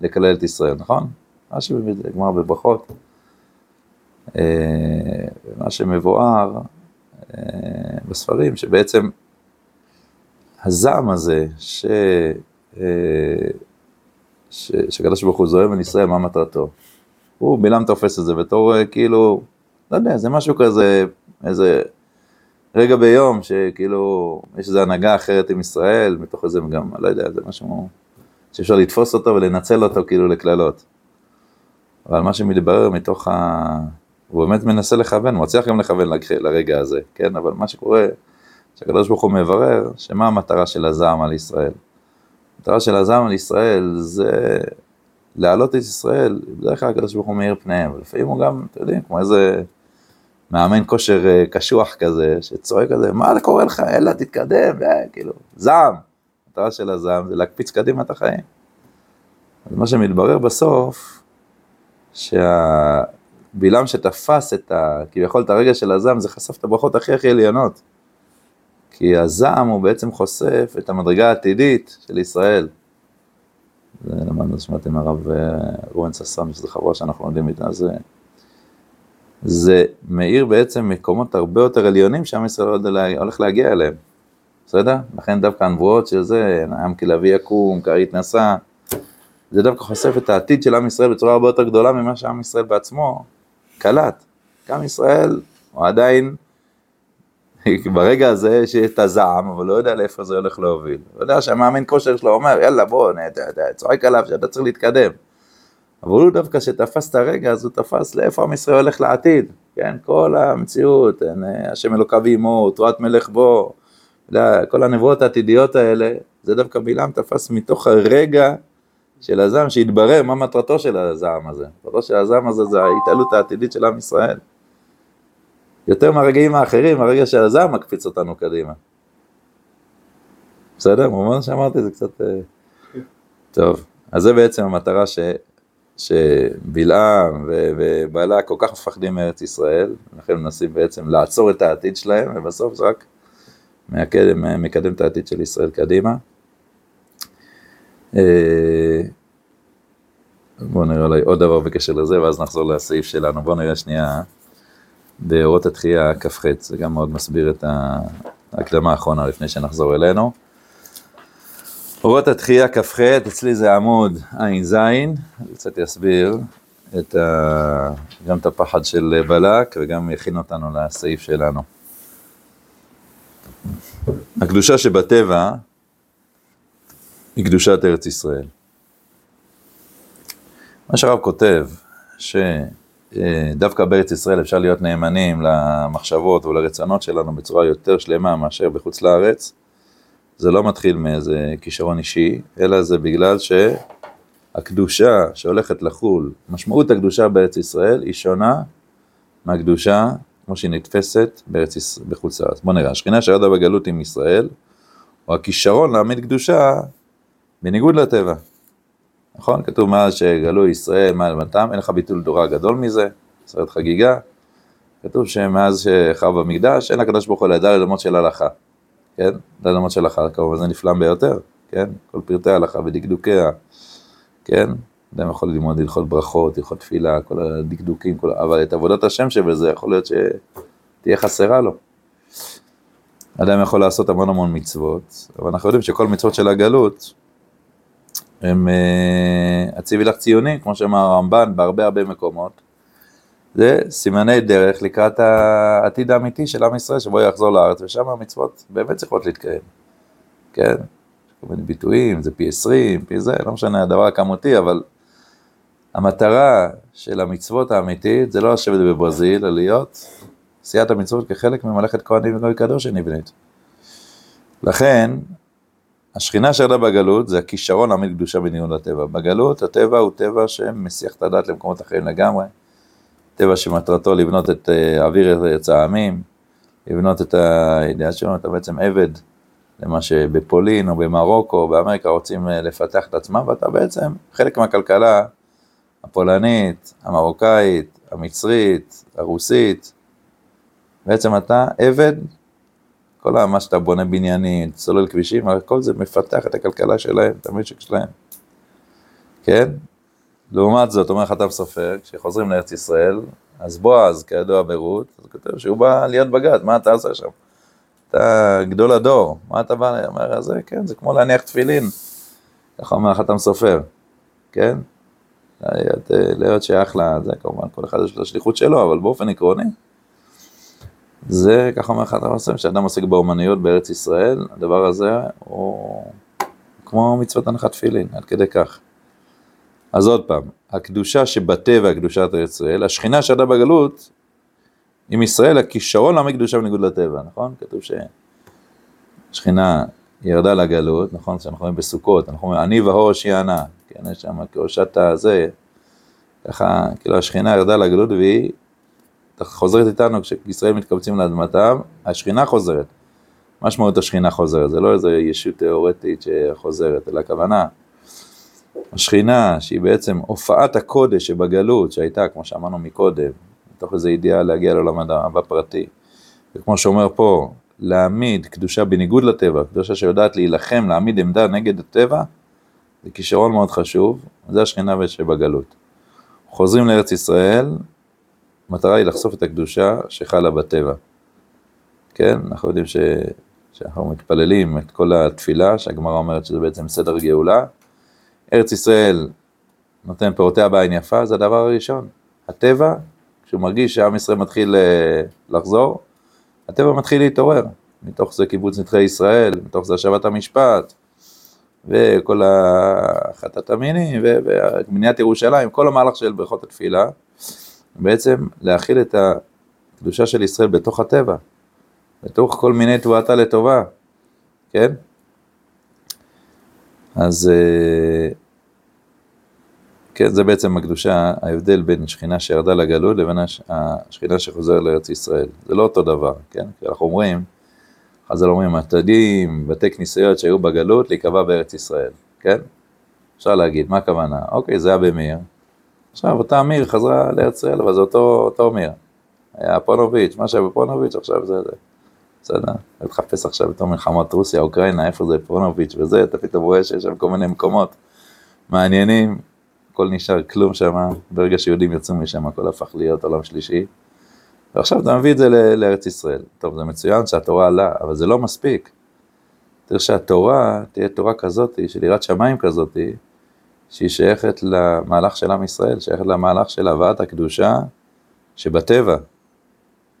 לקלל את ישראל, נכון? מה שגמר בברכות. אה, מה שמבואר אה, בספרים, שבעצם הזעם הזה, ש... שקדוש ברוך הוא זוהר על ישראל, מה מטרתו? הוא בלעם תופס את זה בתור כאילו, לא יודע, זה משהו כזה, איזה רגע ביום, שכאילו, יש איזו הנהגה אחרת עם ישראל, מתוך איזה גם, לא יודע, זה משהו שאפשר לתפוס אותו ולנצל אותו כאילו לקללות. אבל מה שמתברר מתוך ה... הוא באמת מנסה לכוון, הוא מצליח גם לכוון לרגע הזה, כן? אבל מה שקורה, שהקדוש ברוך הוא מברר, שמה המטרה של הזעם על ישראל? המטרה של הזעם על ישראל זה להעלות את ישראל, בדרך כלל הקדוש ברוך הוא מאיר פניהם, ולפעמים הוא גם, אתם יודעים, כמו איזה מאמן כושר אה, קשוח כזה, שצועק כזה, מה קורה לך, אלא תתקדם, כאילו, זעם. המטרה של הזעם זה להקפיץ קדימה את החיים. אז מה שמתברר בסוף, שהבלעם שתפס את ה... כביכול את הרגע של הזעם, זה חשף את הברכות הכי הכי עליונות. כי הזעם הוא בעצם חושף את המדרגה העתידית של ישראל. זה למדנו שמעתם הרב אה, רואן ססן, שזו חברה שאנחנו לומדים איתה, זה... זה מאיר בעצם מקומות הרבה יותר עליונים שעם ישראל הולך להגיע אליהם, בסדר? לכן דווקא הנבואות של זה, עם כלביא יקום, כרית נשא, זה דווקא חושף את העתיד של עם ישראל בצורה הרבה יותר גדולה ממה שעם ישראל בעצמו קלט. עם ישראל הוא עדיין, ברגע הזה יש את הזעם, אבל לא יודע לאיפה זה הולך להוביל. הוא יודע שהמאמן כושר שלו אומר, יאללה בוא, צועק עליו שאתה צריך להתקדם. אבל הוא דווקא שתפס את הרגע, אז הוא תפס לאיפה עם ישראל הולך לעתיד, כן? כל המציאות, אה, השם אלוקיו עמו, תרועת מלך בו, כל הנבואות העתידיות האלה, זה דווקא בלעם תפס מתוך הרגע של הזעם, שהתברר מה מטרתו של הזעם הזה. מטרתו של הזעם הזה זה ההתעלות העתידית של עם ישראל. יותר מהרגעים האחרים, הרגע של הזעם מקפיץ אותנו קדימה. בסדר? מובן שאמרתי, זה קצת... אה, טוב, אז זה בעצם המטרה ש... שבלעם ובעלה כל כך מפחדים מארץ ישראל, לכן מנסים בעצם לעצור את העתיד שלהם, ובסוף זה רק מקדם, מקדם את העתיד של ישראל קדימה. אה, בואו נראה אולי עוד דבר בקשר לזה, ואז נחזור לסעיף שלנו. בואו נראה שנייה באורות התחייה כ"ח, זה גם מאוד מסביר את ההקדמה האחרונה לפני שנחזור אלינו. אורות התחייה כ"ח, אצלי זה עמוד ע"ז, אני קצת אסביר את ה... גם את הפחד של בלק וגם יכין אותנו לסעיף שלנו. הקדושה שבטבע היא קדושת ארץ ישראל. מה שהרב כותב, שדווקא בארץ ישראל אפשר להיות נאמנים למחשבות ולרצונות שלנו בצורה יותר שלמה מאשר בחוץ לארץ, זה לא מתחיל מאיזה כישרון אישי, אלא זה בגלל שהקדושה שהולכת לחול, משמעות הקדושה בארץ ישראל היא שונה מהקדושה כמו שהיא נתפסת בארץ, בחוץ לארץ. בוא נראה, השכינה שירדה בגלות עם ישראל, או הכישרון להעמיד קדושה בניגוד לטבע. נכון? כתוב מאז שגלו ישראל מעל מתם, אין לך ביטול תורה גדול מזה, סרט חגיגה. כתוב שמאז שחרב המקדש, אין לקדוש ברוך הוא לידע ללמוד של הלכה. כן? ללמוד של הלכה, כמובן זה נפלא ביותר, כן? כל פרטי ההלכה ודקדוקיה, כן? אדם יכול ללמוד הלכות ברכות, הלכות תפילה, כל הדקדוקים, כל... אבל את עבודת השם שבזה יכול להיות שתהיה חסרה לו. אדם יכול לעשות המון המון מצוות, אבל אנחנו יודעים שכל מצוות של הגלות הם uh, הציבי לך ציונים, כמו שאמר הרמב"ן בהרבה הרבה מקומות. זה סימני דרך לקראת העתיד האמיתי של עם ישראל, שבו יחזור לארץ, ושם המצוות באמת צריכות להתקיים. כן? כל מיני ביטויים, זה פי 20, פי זה, לא משנה הדבר הכמותי, אבל המטרה של המצוות האמיתית זה לא לשבת בברזיל, אלא להיות עשיית המצוות כחלק ממלאכת כהנים וגוי קדוש שנבנית. לכן, השכינה שירדה בגלות זה הכישרון להעמיד קדושה בניהול הטבע. בגלות הטבע הוא טבע שמסיח את הדת למקומות אחרים לגמרי. טבע שמטרתו לבנות את אה, אוויר ארץ העמים, לבנות את הידיעה שלנו, אתה בעצם עבד למה שבפולין או במרוקו או באמריקה רוצים אה, לפתח את עצמם, ואתה בעצם חלק מהכלכלה הפולנית, המרוקאית, המצרית, הרוסית, בעצם אתה עבד, כל מה שאתה בונה בניינים, צולל כבישים, כל זה מפתח את הכלכלה שלהם, את המשק שלהם, כן? לעומת זאת, אומר חתם סופר, כשחוזרים לארץ ישראל, אז בועז, כידוע ברות, הוא כותב שהוא בא להיות בגד, מה אתה עושה שם? אתה גדול הדור, מה אתה בא? אומר, זה כן, זה כמו להניח תפילין, ככה אומר חתם סופר, כן? להיות, להיות שייך לזה, כמובן, כל אחד יש לו השליחות שלו, אבל באופן עקרוני, זה, ככה אומר חתם סופר, כשאדם עוסק באומנויות בארץ ישראל, הדבר הזה הוא כמו מצוות הנחת תפילין, עד כדי כך. אז עוד פעם, הקדושה שבטבע, קדושת ארץ ישראל, השכינה שעדה בגלות, עם ישראל, הכישרון להעמיד קדושה בניגוד לטבע, נכון? כתוב שהשכינה ירדה לגלות, נכון? שאנחנו רואים בסוכות, אנחנו אומרים, אני והוש יענה, כן, יש שם כהושת הזה, ככה, כאילו השכינה ירדה לגלות והיא חוזרת איתנו כשישראל מתקבצים לאדמתם, השכינה חוזרת. משמעות השכינה חוזרת? זה לא איזו ישות תיאורטית שחוזרת, אלא הכוונה, השכינה, שהיא בעצם הופעת הקודש שבגלות, שהייתה, כמו שאמרנו מקודם, מתוך איזו ידיעה להגיע לעולם הבא פרטי. וכמו שאומר פה, להעמיד קדושה בניגוד לטבע, קדושה שיודעת להילחם, להעמיד עמדה נגד הטבע, זה כישרון מאוד חשוב, זה השכינה שבגלות. חוזרים לארץ ישראל, המטרה היא לחשוף את הקדושה שחלה בטבע. כן, אנחנו יודעים ש... שאנחנו מתפללים את כל התפילה, שהגמרא אומרת שזה בעצם סדר גאולה, ארץ ישראל נותן פירותיה בעין יפה, זה הדבר הראשון. הטבע, כשהוא מרגיש שעם ישראל מתחיל אה, לחזור, הטבע מתחיל להתעורר. מתוך זה קיבוץ נדחי ישראל, מתוך זה השבת המשפט, וכל החטאת המינים, ובניית ירושלים, כל המהלך של ברכות התפילה, בעצם להכיל את הקדושה של ישראל בתוך הטבע, בתוך כל מיני תבואתה לטובה, כן? אז אה, כן, זה בעצם הקדושה, ההבדל בין שכינה שירדה לגלות לבין השכינה שחוזרת לארץ ישראל. זה לא אותו דבר, כן? כי אנחנו אומרים, חז"ל אומרים, עתדים, בתי כנסיות שהיו בגלות, להיקבע בארץ ישראל, כן? אפשר להגיד, מה הכוונה? אוקיי, זה היה במיר. עכשיו, אותה מיר חזרה לארץ ישראל, אבל זה אותו, אותו מיר. היה פונוביץ', מה שהיה בפונוביץ', עכשיו זה זה. בסדר, אני תחפש עכשיו בתור מלחמות רוסיה, אוקראינה, איפה זה פרונוביץ' וזה, אתה פתאום רואה שיש שם כל מיני מקומות מעניינים, הכל נשאר כלום שם, ברגע שיהודים יצאו משם הכל הפך להיות עולם שלישי. ועכשיו אתה מביא את זה לארץ ישראל. טוב, זה מצוין שהתורה עלה, אבל זה לא מספיק. צריך שהתורה תהיה תורה כזאת, של יראת שמיים כזאת, שהיא שייכת למהלך של עם ישראל, שייכת למהלך של הבאת הקדושה שבטבע.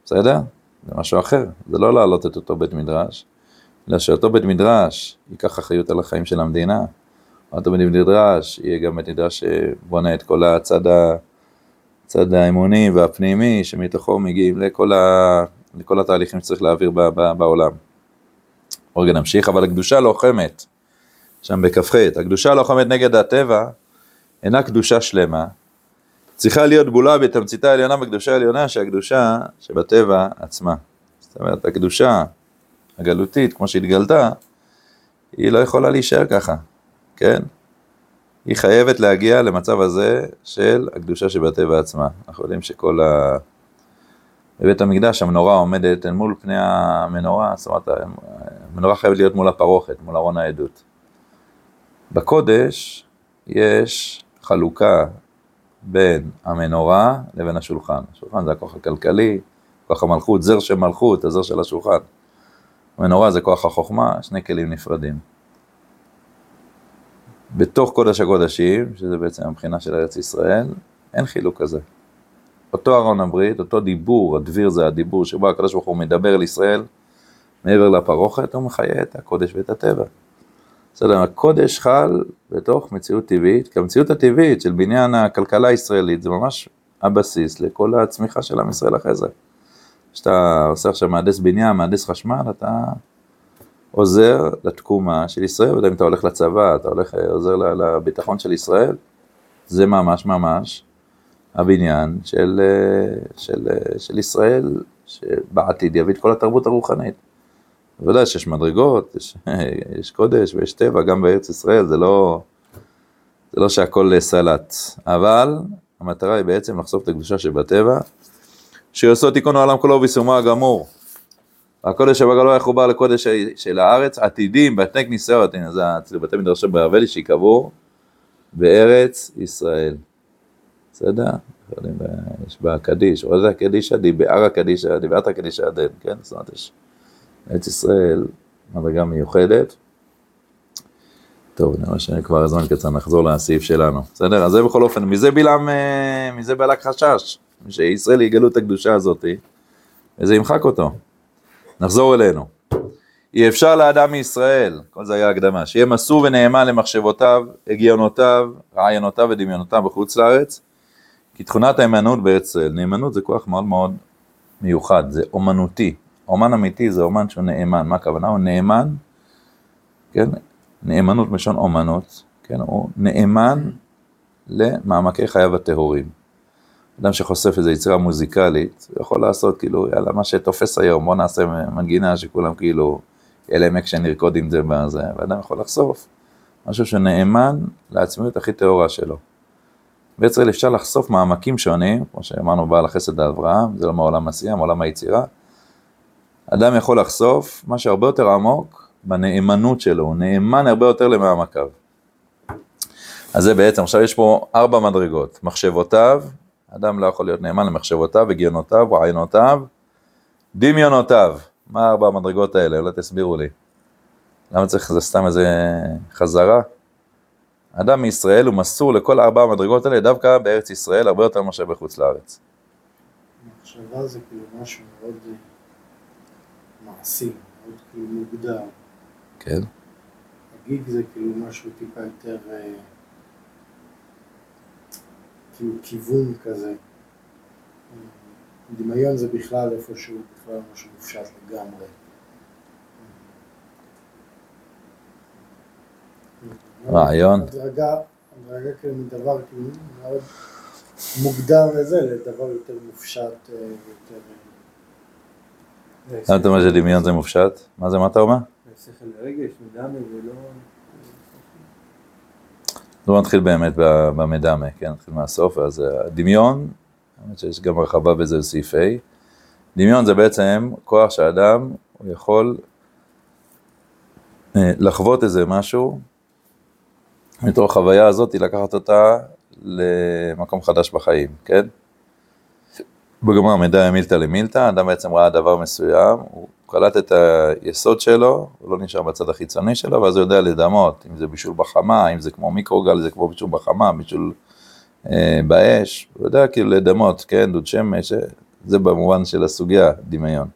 בסדר? זה משהו אחר, זה לא להעלות את אותו בית מדרש, אלא שאותו בית מדרש ייקח אחריות על החיים של המדינה, אותו בית מדרש יהיה גם בית מדרש שבונה את כל הצד, ה, הצד האמוני והפנימי, שמתוכו מגיעים לכל, ה, לכל התהליכים שצריך להעביר ב, ב, בעולם. רגע נמשיך, אבל הקדושה לוחמת, שם בכ"ח, הקדושה לוחמת נגד הטבע אינה קדושה שלמה, צריכה להיות בולה בתמציתה העליונה בקדושה העליונה שהקדושה שבטבע עצמה. זאת אומרת, הקדושה הגלותית, כמו שהתגלתה, היא לא יכולה להישאר ככה, כן? היא חייבת להגיע למצב הזה של הקדושה שבטבע עצמה. אנחנו יודעים שכל ה... בבית המקדש המנורה עומדת אל מול פני המנורה, זאת אומרת, המנורה חייבת להיות מול הפרוכת, מול ארון העדות. בקודש יש חלוקה בין המנורה לבין השולחן. השולחן זה הכוח הכלכלי, כוח המלכות, זר של מלכות, הזר של השולחן. המנורה זה כוח החוכמה, שני כלים נפרדים. בתוך קודש הקודשים, שזה בעצם הבחינה של ארץ ישראל, אין חילוק כזה. אותו ארון הברית, אותו דיבור, הדביר זה הדיבור שבו הקדוש ברוך הוא מדבר אל ישראל, מעבר לפרוכת, הוא מחיה את הקודש ואת הטבע. בסדר, הקודש חל בתוך מציאות טבעית, כי המציאות הטבעית של בניין הכלכלה הישראלית זה ממש הבסיס לכל הצמיחה של עם ישראל אחרי זה. כשאתה עושה עכשיו מהנדס בניין, מהנדס חשמל, אתה עוזר לתקומה של ישראל, ואם אתה הולך לצבא, אתה הולך, עוזר לביטחון של ישראל, זה ממש ממש הבניין של, של, של ישראל, שבעתיד יביא את כל התרבות הרוחנית. בוודאי שיש מדרגות, יש, יש קודש ויש טבע, גם בארץ ישראל, זה לא, זה לא שהכל סלט, אבל המטרה היא בעצם לחשוף את הקדושה שבטבע, שיעשו תיקון העולם כולו ויישומו הגמור. הקודש שבגלו יחובר לקודש של הארץ, עתידים, בתי כניסות, הנה זה אצלי בתי מדרשו באבלי שיקבעו בארץ ישראל. בסדר? יש בה קדיש, זה הקדישא דיבער הקדישא, דיברת הקדישא עדן, כן? זאת אומרת, יש ארץ ישראל, מדרגה מיוחדת. טוב, נראה שכבר הזמן קצר, נחזור לסעיף שלנו. בסדר? אז זה בכל אופן, מזה בלעם, אה, מזה בלק חשש, שישראל יגלו את הקדושה הזאת, וזה ימחק אותו. נחזור אלינו. אי אפשר לאדם מישראל, כל זה היה הקדמה, שיהיה מסור ונאמן למחשבותיו, הגיונותיו, רעיונותיו ודמיונותיו בחוץ לארץ, כי תכונת ההימנעות ישראל, נאמנות זה כוח מאוד מאוד מיוחד, זה אומנותי. אומן אמיתי זה אומן שהוא נאמן, מה הכוונה? הוא נאמן, כן? נאמנות מלשון אומנות, כן? הוא נאמן למעמקי חייו הטהורים. אדם שחושף איזו יצירה מוזיקלית, הוא יכול לעשות כאילו, יאללה, מה שתופס היום, בוא נעשה מנגינה שכולם כאילו, יהיה להם אקשן לרקוד עם זה בזה, ואדם יכול לחשוף משהו שנאמן לעצמיות הכי טהורה שלו. בישראל אפשר לחשוף מעמקים שונים, כמו שאמרנו בעל החסד לאברהם, זה לא מעולם עשייה, מעולם היצירה. אדם יכול לחשוף משהו הרבה יותר עמוק בנאמנות שלו, הוא נאמן הרבה יותר למעמקיו. אז זה בעצם, עכשיו יש פה ארבע מדרגות, מחשבותיו, אדם לא יכול להיות נאמן למחשבותיו, הגיונותיו, רעיונותיו, דמיונותיו. מה ארבע המדרגות האלה? אולי תסבירו לי. למה צריך, זה סתם איזה חזרה? אדם מישראל הוא מסור לכל ארבע המדרגות האלה דווקא בארץ ישראל, הרבה יותר מאשר בחוץ לארץ. מחשבה זה כאילו משהו מאוד מעשי, מאוד כאילו מוגדר. כן. הגיג זה כאילו משהו טיפה יותר, אה, כאילו כיוון כזה. דמיון זה בכלל איפשהו, בכלל משהו מופשט לגמרי. רעיון. הדרגה, הדרגה כאילו מדבר כאילו מאוד מוגדר וזה, לדבר יותר מופשט, אה, יותר... למה אתה אומר שדמיון זה מופשט? מה זה, מה אתה אומר? לא נתחיל באמת במדמה, כן, נתחיל מהסוף, אז הדמיון, האמת שיש גם הרחבה בזה בסעיף A, דמיון זה בעצם כוח שאדם, הוא יכול אה, לחוות איזה משהו, מתוך החוויה הזאת, לקחת אותה למקום חדש בחיים, כן? בגמרא מידע מילתא למילתא, אדם בעצם ראה דבר מסוים, הוא קלט את היסוד שלו, הוא לא נשאר בצד החיצוני שלו, ואז הוא יודע לדמות, אם זה בישול בחמה, אם זה כמו מיקרוגל, זה כמו בישול בחמה, בישול אה, באש, הוא יודע כאילו לדמות, כן, דוד שמש, זה במובן של הסוגיה, דמיון.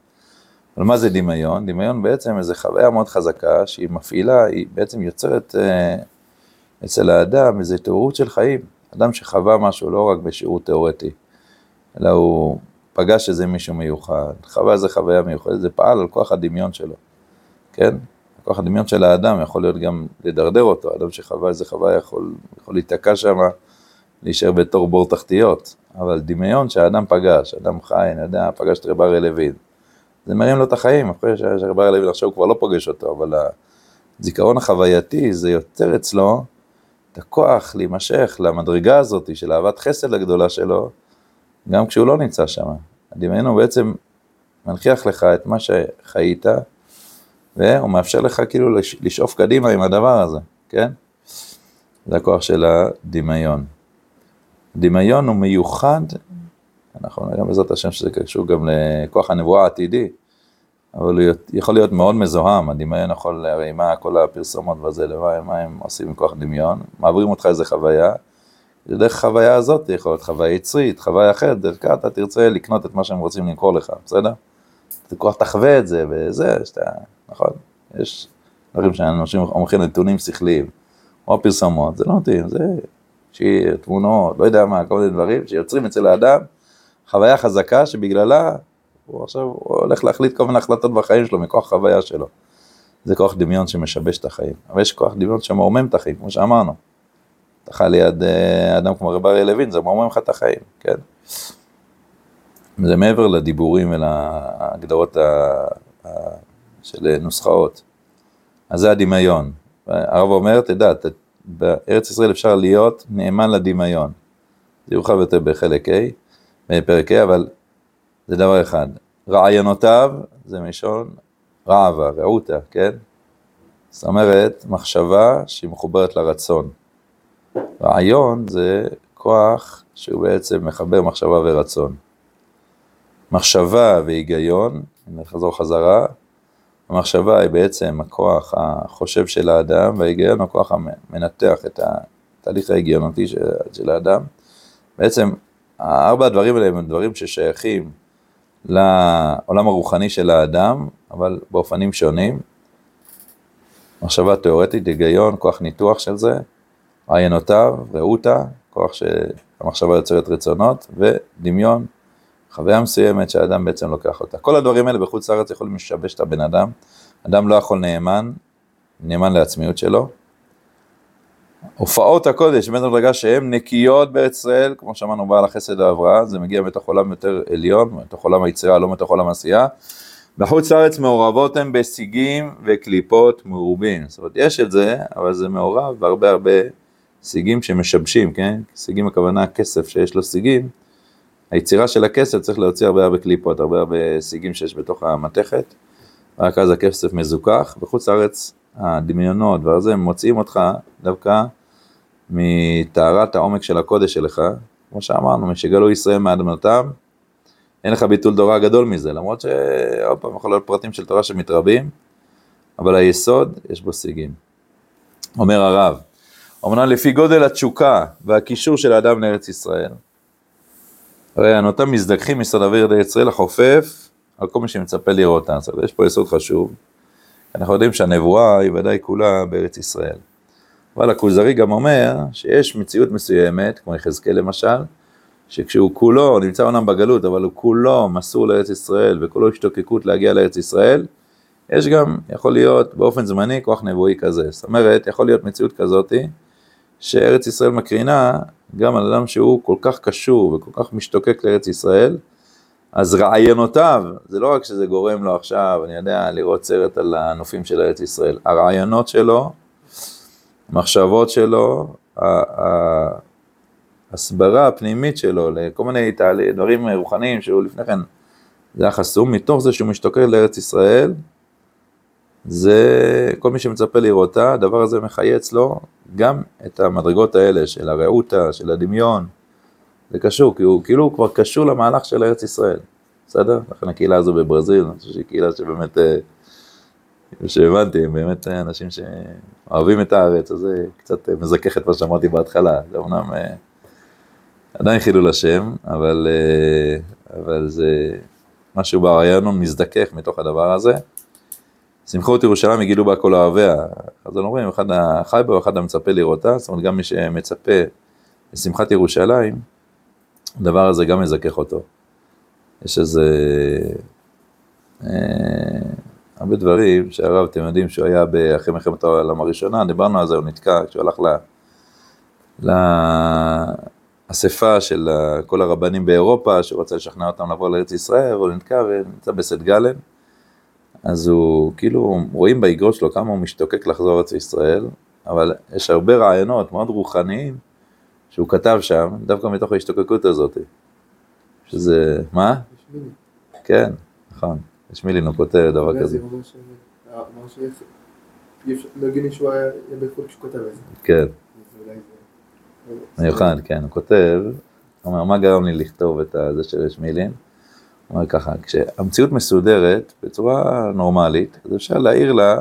אבל מה זה דמיון? דמיון בעצם איזו חוויה מאוד חזקה, שהיא מפעילה, היא בעצם יוצרת אה, אצל האדם איזו תיאורות של חיים. אדם שחווה משהו לא רק בשיעור תיאורטי, אלא הוא פגש איזה מישהו מיוחד, חווה איזה חוויה מיוחדת, זה פעל על כוח הדמיון שלו, כן? כוח הדמיון של האדם יכול להיות גם לדרדר אותו, אדם שחווה איזה חוויה יכול, יכול להיתקע שם, להישאר בתור בור תחתיות, אבל דמיון שהאדם פגש, אדם חי, אני יודע, פגש את רב אריה לוין, זה מרים לו את החיים, אחרי שרב אריה לוין עכשיו הוא כבר לא פוגש אותו, אבל הזיכרון החווייתי זה יוצר אצלו את הכוח להימשך למדרגה הזאת של אהבת חסד הגדולה שלו, גם כשהוא לא נמצא שם. הדמיון הוא בעצם מנכיח לך את מה שחיית, והוא מאפשר לך כאילו לשאוף קדימה עם הדבר הזה, כן? זה הכוח של הדמיון. דמיון הוא מיוחד, אנחנו נראה בעזרת השם שזה קשור גם לכוח הנבואה העתידי, אבל הוא יכול להיות מאוד מזוהם, הדמיון יכול, הרי מה כל הפרסומות וזה, למה, מה הם עושים עם כוח דמיון, מעבירים אותך איזה חוויה, דרך החוויה הזאת יכול להיות חוויה יצרית, חוויה אחרת, דרכה אתה תרצה לקנות את מה שהם רוצים למכור לך, בסדר? אתה כוח תחווה את זה וזה, שאתה, נכון? יש דברים שאנשים אומרים נתונים שכליים, או הפרסומות, זה לא מתאים, זה שיר, תמונות, לא יודע מה, כל מיני דברים שיוצרים אצל האדם חוויה חזקה שבגללה הוא עכשיו הוא הולך להחליט כל מיני החלטות בחיים שלו מכוח חוויה שלו. זה כוח דמיון שמשבש את החיים, אבל יש כוח דמיון שמרומם את החיים, כמו שאמרנו. אתה ליד אה, אדם כמו רב אריה לוין, זה מרומם לך את החיים, כן? זה מעבר לדיבורים ולהגדרות ה... ה... של נוסחאות. אז זה הדמיון. הרב אומר, תדע, ת... בארץ ישראל אפשר להיות נאמן לדמיון. זה יורחב יותר בחלק A, בפרק A, אבל זה דבר אחד. רעיונותיו, זה מלשון רעבה, רעותה, כן? זאת אומרת, מחשבה שהיא מחוברת לרצון. רעיון זה כוח שהוא בעצם מחבר מחשבה ורצון. מחשבה והיגיון, נחזור חזרה, המחשבה היא בעצם הכוח החושב של האדם, וההיגיון הוא הכוח המנתח את התהליך ההגיונותי של, של האדם. בעצם, ארבע הדברים האלה הם דברים ששייכים לעולם הרוחני של האדם, אבל באופנים שונים. מחשבה תיאורטית, היגיון, כוח ניתוח של זה, רעיונותיו, רעותה, כוח שהמחשבה יוצרת רצונות, ודמיון, חוויה מסוימת שהאדם בעצם לוקח אותה. כל הדברים האלה בחוץ לארץ יכולים לשבש את הבן אדם. אדם לא יכול נאמן, נאמן לעצמיות שלו. הופעות הקודש בין הדרגה שהן נקיות בארץ ישראל, כמו שאמרנו בעל החסד וההבראה, זה מגיע מתוך עולם יותר עליון, מתוך עולם היצירה, לא מתוך עולם העשייה. בחוץ לארץ מעורבות הן בשיגים וקליפות מרובים. זאת אומרת, יש את זה, אבל זה מעורב בהרבה הרבה סיגים שמשבשים, כן? סיגים הכוונה כסף שיש לו סיגים. היצירה של הכסף צריך להוציא הרבה הרבה קליפות, הרבה הרבה סיגים שיש בתוך המתכת. רק אז הכסף מזוכח. בחוץ לארץ הדמיונות והזה מוצאים אותך דווקא מטהרת העומק של הקודש שלך, כמו שאמרנו, משגלו ישראל מאדמתם, אין לך ביטול תורה גדול מזה, למרות שעוד פעם יכול להיות פרטים של תורה שמתרבים, אבל היסוד, יש בו סיגים. אומר הרב, אמנם לפי גודל התשוקה והקישור של האדם לארץ ישראל, הרי הנותם מזדככים אוויר לארץ ישראל החופף על כל מי שמצפה לראותה. זאת אומרת, יש פה יסוד חשוב. אנחנו יודעים שהנבואה היא ודאי כולה בארץ ישראל. אבל הכוזרי גם אומר שיש מציאות מסוימת, כמו יחזקאל למשל, שכשהוא כולו, נמצא אומנם בגלות, אבל הוא כולו מסור לארץ ישראל וכולו השתוקקות להגיע לארץ ישראל, יש גם, יכול להיות באופן זמני כוח נבואי כזה. זאת אומרת, יכול להיות מציאות כזאתי, שארץ ישראל מקרינה גם על אדם שהוא כל כך קשור וכל כך משתוקק לארץ ישראל, אז רעיונותיו, זה לא רק שזה גורם לו עכשיו, אני יודע, לראות סרט על הנופים של ארץ ישראל, הרעיונות שלו, המחשבות שלו, ההסברה הפנימית שלו לכל מיני דברים רוחניים שהוא לפני כן, זה היה חסום, מתוך זה שהוא משתוקק לארץ ישראל, זה כל מי שמצפה לראותה, הדבר הזה מחיה אצלו גם את המדרגות האלה של הרעותה, של הדמיון, זה קשור, כי הוא כאילו הוא כבר קשור למהלך של ארץ ישראל, בסדר? לכן הקהילה הזו בברזיל, אני חושב שהיא קהילה שבאמת, אה, שהבנתי, הם באמת אנשים שאוהבים את הארץ, אז זה קצת מזכך את מה שאמרתי בהתחלה, זה אמנם אה, עדיין חילול השם, אבל, אה, אבל זה משהו ברעיון מזדכך מתוך הדבר הזה. שמחו את ירושלים יגילו בה כל אוהביה. אז אנחנו אומרים, אחד החי בה ואחד המצפה לראותה, זאת אומרת גם מי שמצפה לשמחת ירושלים, הדבר הזה גם מזכך אותו. יש איזה... אה, הרבה דברים שהרב, אתם יודעים שהוא היה אחרי מלחמת העולם הראשונה, דיברנו על זה, הוא נתקע, כשהוא הלך. לאספה של כל הרבנים באירופה, שהוא רצה לשכנע אותם לבוא לארץ ישראל, והוא נתקע ונמצא בסט גלן. אז הוא, כאילו, רואים באגרות שלו כמה הוא משתוקק לחזור לארץ ישראל, אבל יש הרבה רעיונות מאוד רוחניים שהוא כתב שם, דווקא מתוך ההשתוקקות הזאת. שזה, מה? כן, נכון. יש מילין, הוא כותב דבר כזה. לא הגיוני שהוא היה בחו"ל כשהוא כותב את זה. כן. מיוחד, כן, הוא כותב, הוא אומר, מה גרם לי לכתוב את זה של שמילין? הוא אומר ככה, כשהמציאות מסודרת בצורה נורמלית, אז אפשר להעיר לה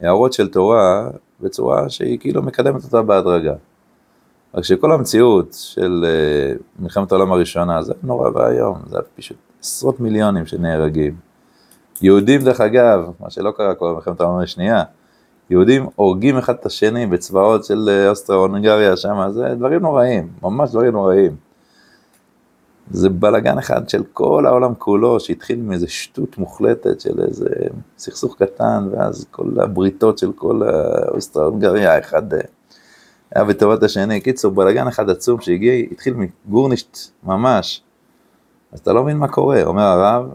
הערות של תורה בצורה שהיא כאילו מקדמת אותה בהדרגה. רק שכל המציאות של uh, מלחמת העולם הראשונה, זה נורא ואיום, זה פשוט עשרות מיליונים שנהרגים. יהודים, דרך אגב, מה שלא קרה כבר במלחמת העולם השנייה, יהודים הורגים אחד את השני בצבאות של אה, אוסטרו-הונגריה שם, זה דברים נוראים, ממש דברים נוראים. זה בלאגן אחד של כל העולם כולו, שהתחיל מאיזה שטות מוחלטת של איזה סכסוך קטן, ואז כל הבריתות של כל האוסטרו-הונגריה, אחד אה, היה בטובת השני. קיצור, בלאגן אחד עצום שהגיע, התחיל מגורנישט ממש. אז אתה לא מבין מה קורה, אומר הרב,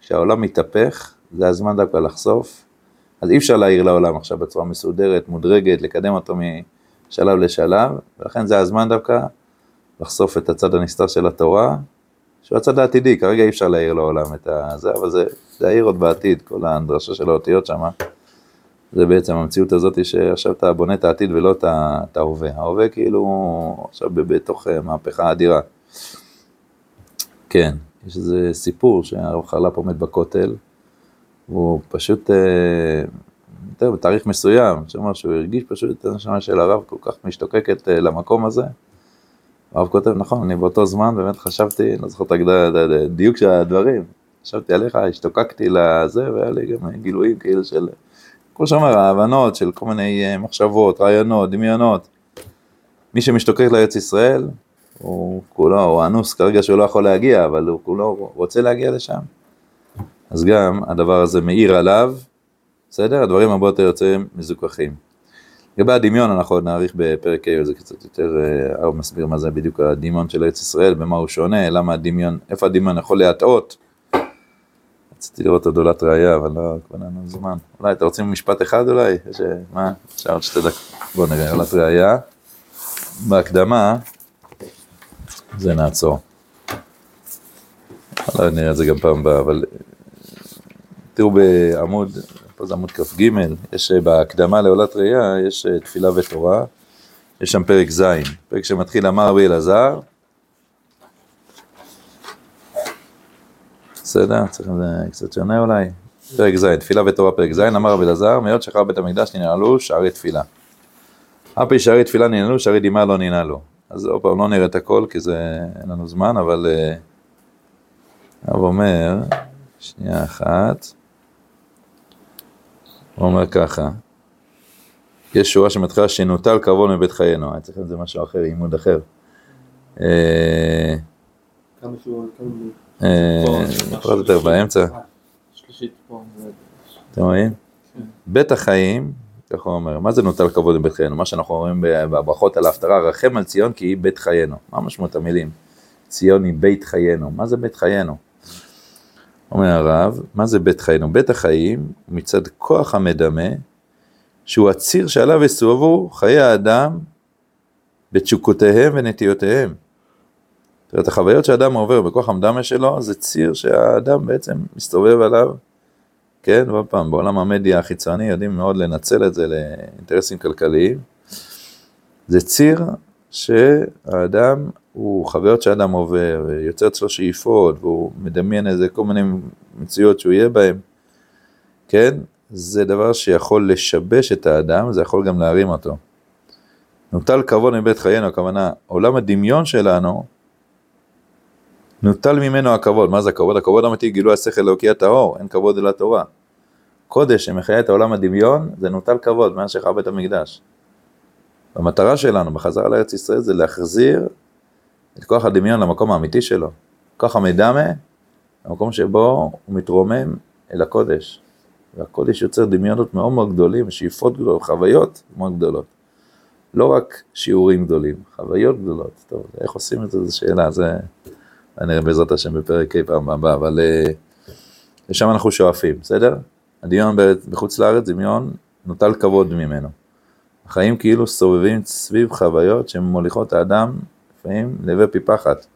כשהעולם מתהפך, זה הזמן דווקא לחשוף. אז אי אפשר להעיר לעולם עכשיו בצורה מסודרת, מודרגת, לקדם אותו משלב לשלב, ולכן זה הזמן דווקא לחשוף את הצד הנסתר של התורה, שהוא הצד העתידי, כרגע אי אפשר להעיר לעולם את זה, אבל זה, זה יעיר עוד בעתיד, כל הדרשה של האותיות שם. זה בעצם המציאות הזאת שעכשיו אתה בונה את העתיד ולא את ההווה. ההווה כאילו עכשיו בתוך אה, מהפכה אדירה. כן, יש איזה סיפור שהרב חרל"פ עומד בכותל, והוא פשוט, יותר בתאריך מסוים, שאומר שהוא הרגיש פשוט את הנשמה של הרב כל כך משתוקקת אה, למקום הזה. הרב כותב, נכון, אני באותו זמן באמת חשבתי, אני לא זוכר את הדיוק של הדברים, חשבתי עליך, השתוקקתי לזה, והיה לי גם גילויים כאילו של, כמו שאומר, ההבנות של כל מיני אה, מחשבות, רעיונות, דמיונות. מי שמשתוקק לארץ ישראל, הוא כולו, הוא אנוס כרגע שהוא לא יכול להגיע, אבל הוא כולו רוצה להגיע לשם. אז גם הדבר הזה מאיר עליו, בסדר? הדברים הרבה יותר יוצאים מזוכחים. לגבי הדמיון אנחנו עוד נאריך בפרק ה', זה קצת יותר, אה, הרב מסביר מה זה בדיוק הדמיון של ארץ ישראל, במה הוא שונה, למה הדמיון, איפה הדמיון יכול להטעות. רציתי לראות עוד עולת ראייה, אבל לא, כבר אין לנו זמן. אולי אתם רוצים משפט אחד אולי? יש, אה, מה? אפשר עוד שתי דקות. בואו נראה, עולת ראייה. בהקדמה, זה נעצור. אולי נראה את זה גם פעם הבאה, אבל תראו בעמוד, פה זה עמוד כ"ג, יש אה, בהקדמה לעולת ראייה, יש אה, תפילה ותורה, יש שם פרק ז', פרק שמתחיל אמר רבי אלעזר, בסדר, צריך זה קצת שונה אולי, פרק ז', תפילה ותורה פרק ז', אמר רבי אלעזר, מיות שחר בית המקדש ננעלו שערי תפילה. אף פי שערי תפילה ננעלו, שערי דמעה לא ננעלו. אז עוד פעם, לא נראה את הכל, כי זה, אין לנו זמן, אבל... אה, הרב אומר, שנייה אחת, הוא אומר ככה, יש שורה שמתחילה שנוטל כבוד מבית חיינו, היה צריך לזה משהו אחר, עימוד אחר. אה, כמה שורות, כמה... אה, יותר באמצע, שלישית פה. אתם רואים? בית החיים, ככה הוא אומר, מה זה נוטל כבוד מבית חיינו? מה שאנחנו רואים בברכות על ההפטרה, רחם על ציון כי היא בית חיינו. מה משמעות המילים? ציון היא בית חיינו. מה זה בית חיינו? אומר הרב, מה זה בית חיינו? בית החיים מצד כוח המדמה, שהוא הציר שעליו יסובבו חיי האדם בתשוקותיהם ונטיותיהם. זאת אומרת, החוויות שהאדם עובר בכוח המדמה שלו, זה ציר שהאדם בעצם מסתובב עליו, כן, ועוד פעם, בעולם המדיה החיצוני יודעים מאוד לנצל את זה לאינטרסים כלכליים. זה ציר שהאדם הוא חוויות שאדם עובר, יוצר אצלו שאיפות, והוא מדמיין איזה כל מיני מציאות שהוא יהיה בהן, כן? זה דבר שיכול לשבש את האדם, זה יכול גם להרים אותו. נוטל כבוד מבית חיינו, הכוונה, עולם הדמיון שלנו, נוטל ממנו הכבוד. מה זה הכבוד? הכבוד האמיתי, גילוי השכל אלוקי הטהור, אין כבוד אלא תורה. קודש שמחיה את העולם הדמיון, זה נוטל כבוד מאז שחרר בית המקדש. המטרה שלנו בחזרה לארץ ישראל זה להחזיר את כוח הדמיון למקום האמיתי שלו. כוח המדמה, המקום שבו הוא מתרומם אל הקודש. והקודש יוצר דמיונות מאוד מאוד גדולים, שאיפות גדולות, חוויות מאוד גדולות. לא רק שיעורים גדולים, חוויות גדולות. טוב, איך עושים את זה, זו שאלה, זה נראה בעזרת השם בפרק ה' פעם הבאה, אבל uh, לשם אנחנו שואפים, בסדר? הדמיון בחוץ לארץ, דמיון נוטל כבוד ממנו. החיים כאילו סובבים סביב חוויות שמוליכות האדם לפעמים להווה פחת,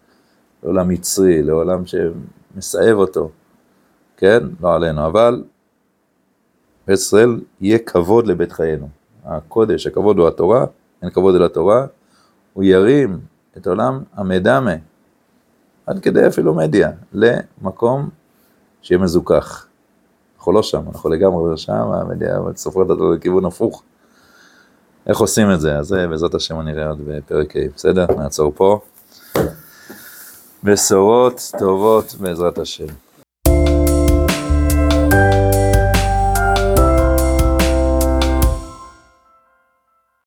לעולם מצרי, לעולם שמסאב אותו, כן? לא עלינו, אבל בישראל יהיה כבוד לבית חיינו. הקודש, הכבוד הוא התורה, אין כבוד אל התורה, הוא ירים את עולם המדמה, עד כדי אפילו מדיה, למקום שיהיה מזוכח. אנחנו לא שם, אנחנו לגמרי לא שם, המדיה סופרת אותו לכיוון הפוך. איך עושים את זה? אז בעזרת השם אני אראה עוד בפרק ה', בסדר? נעצור פה. בשורות טובות בעזרת השם.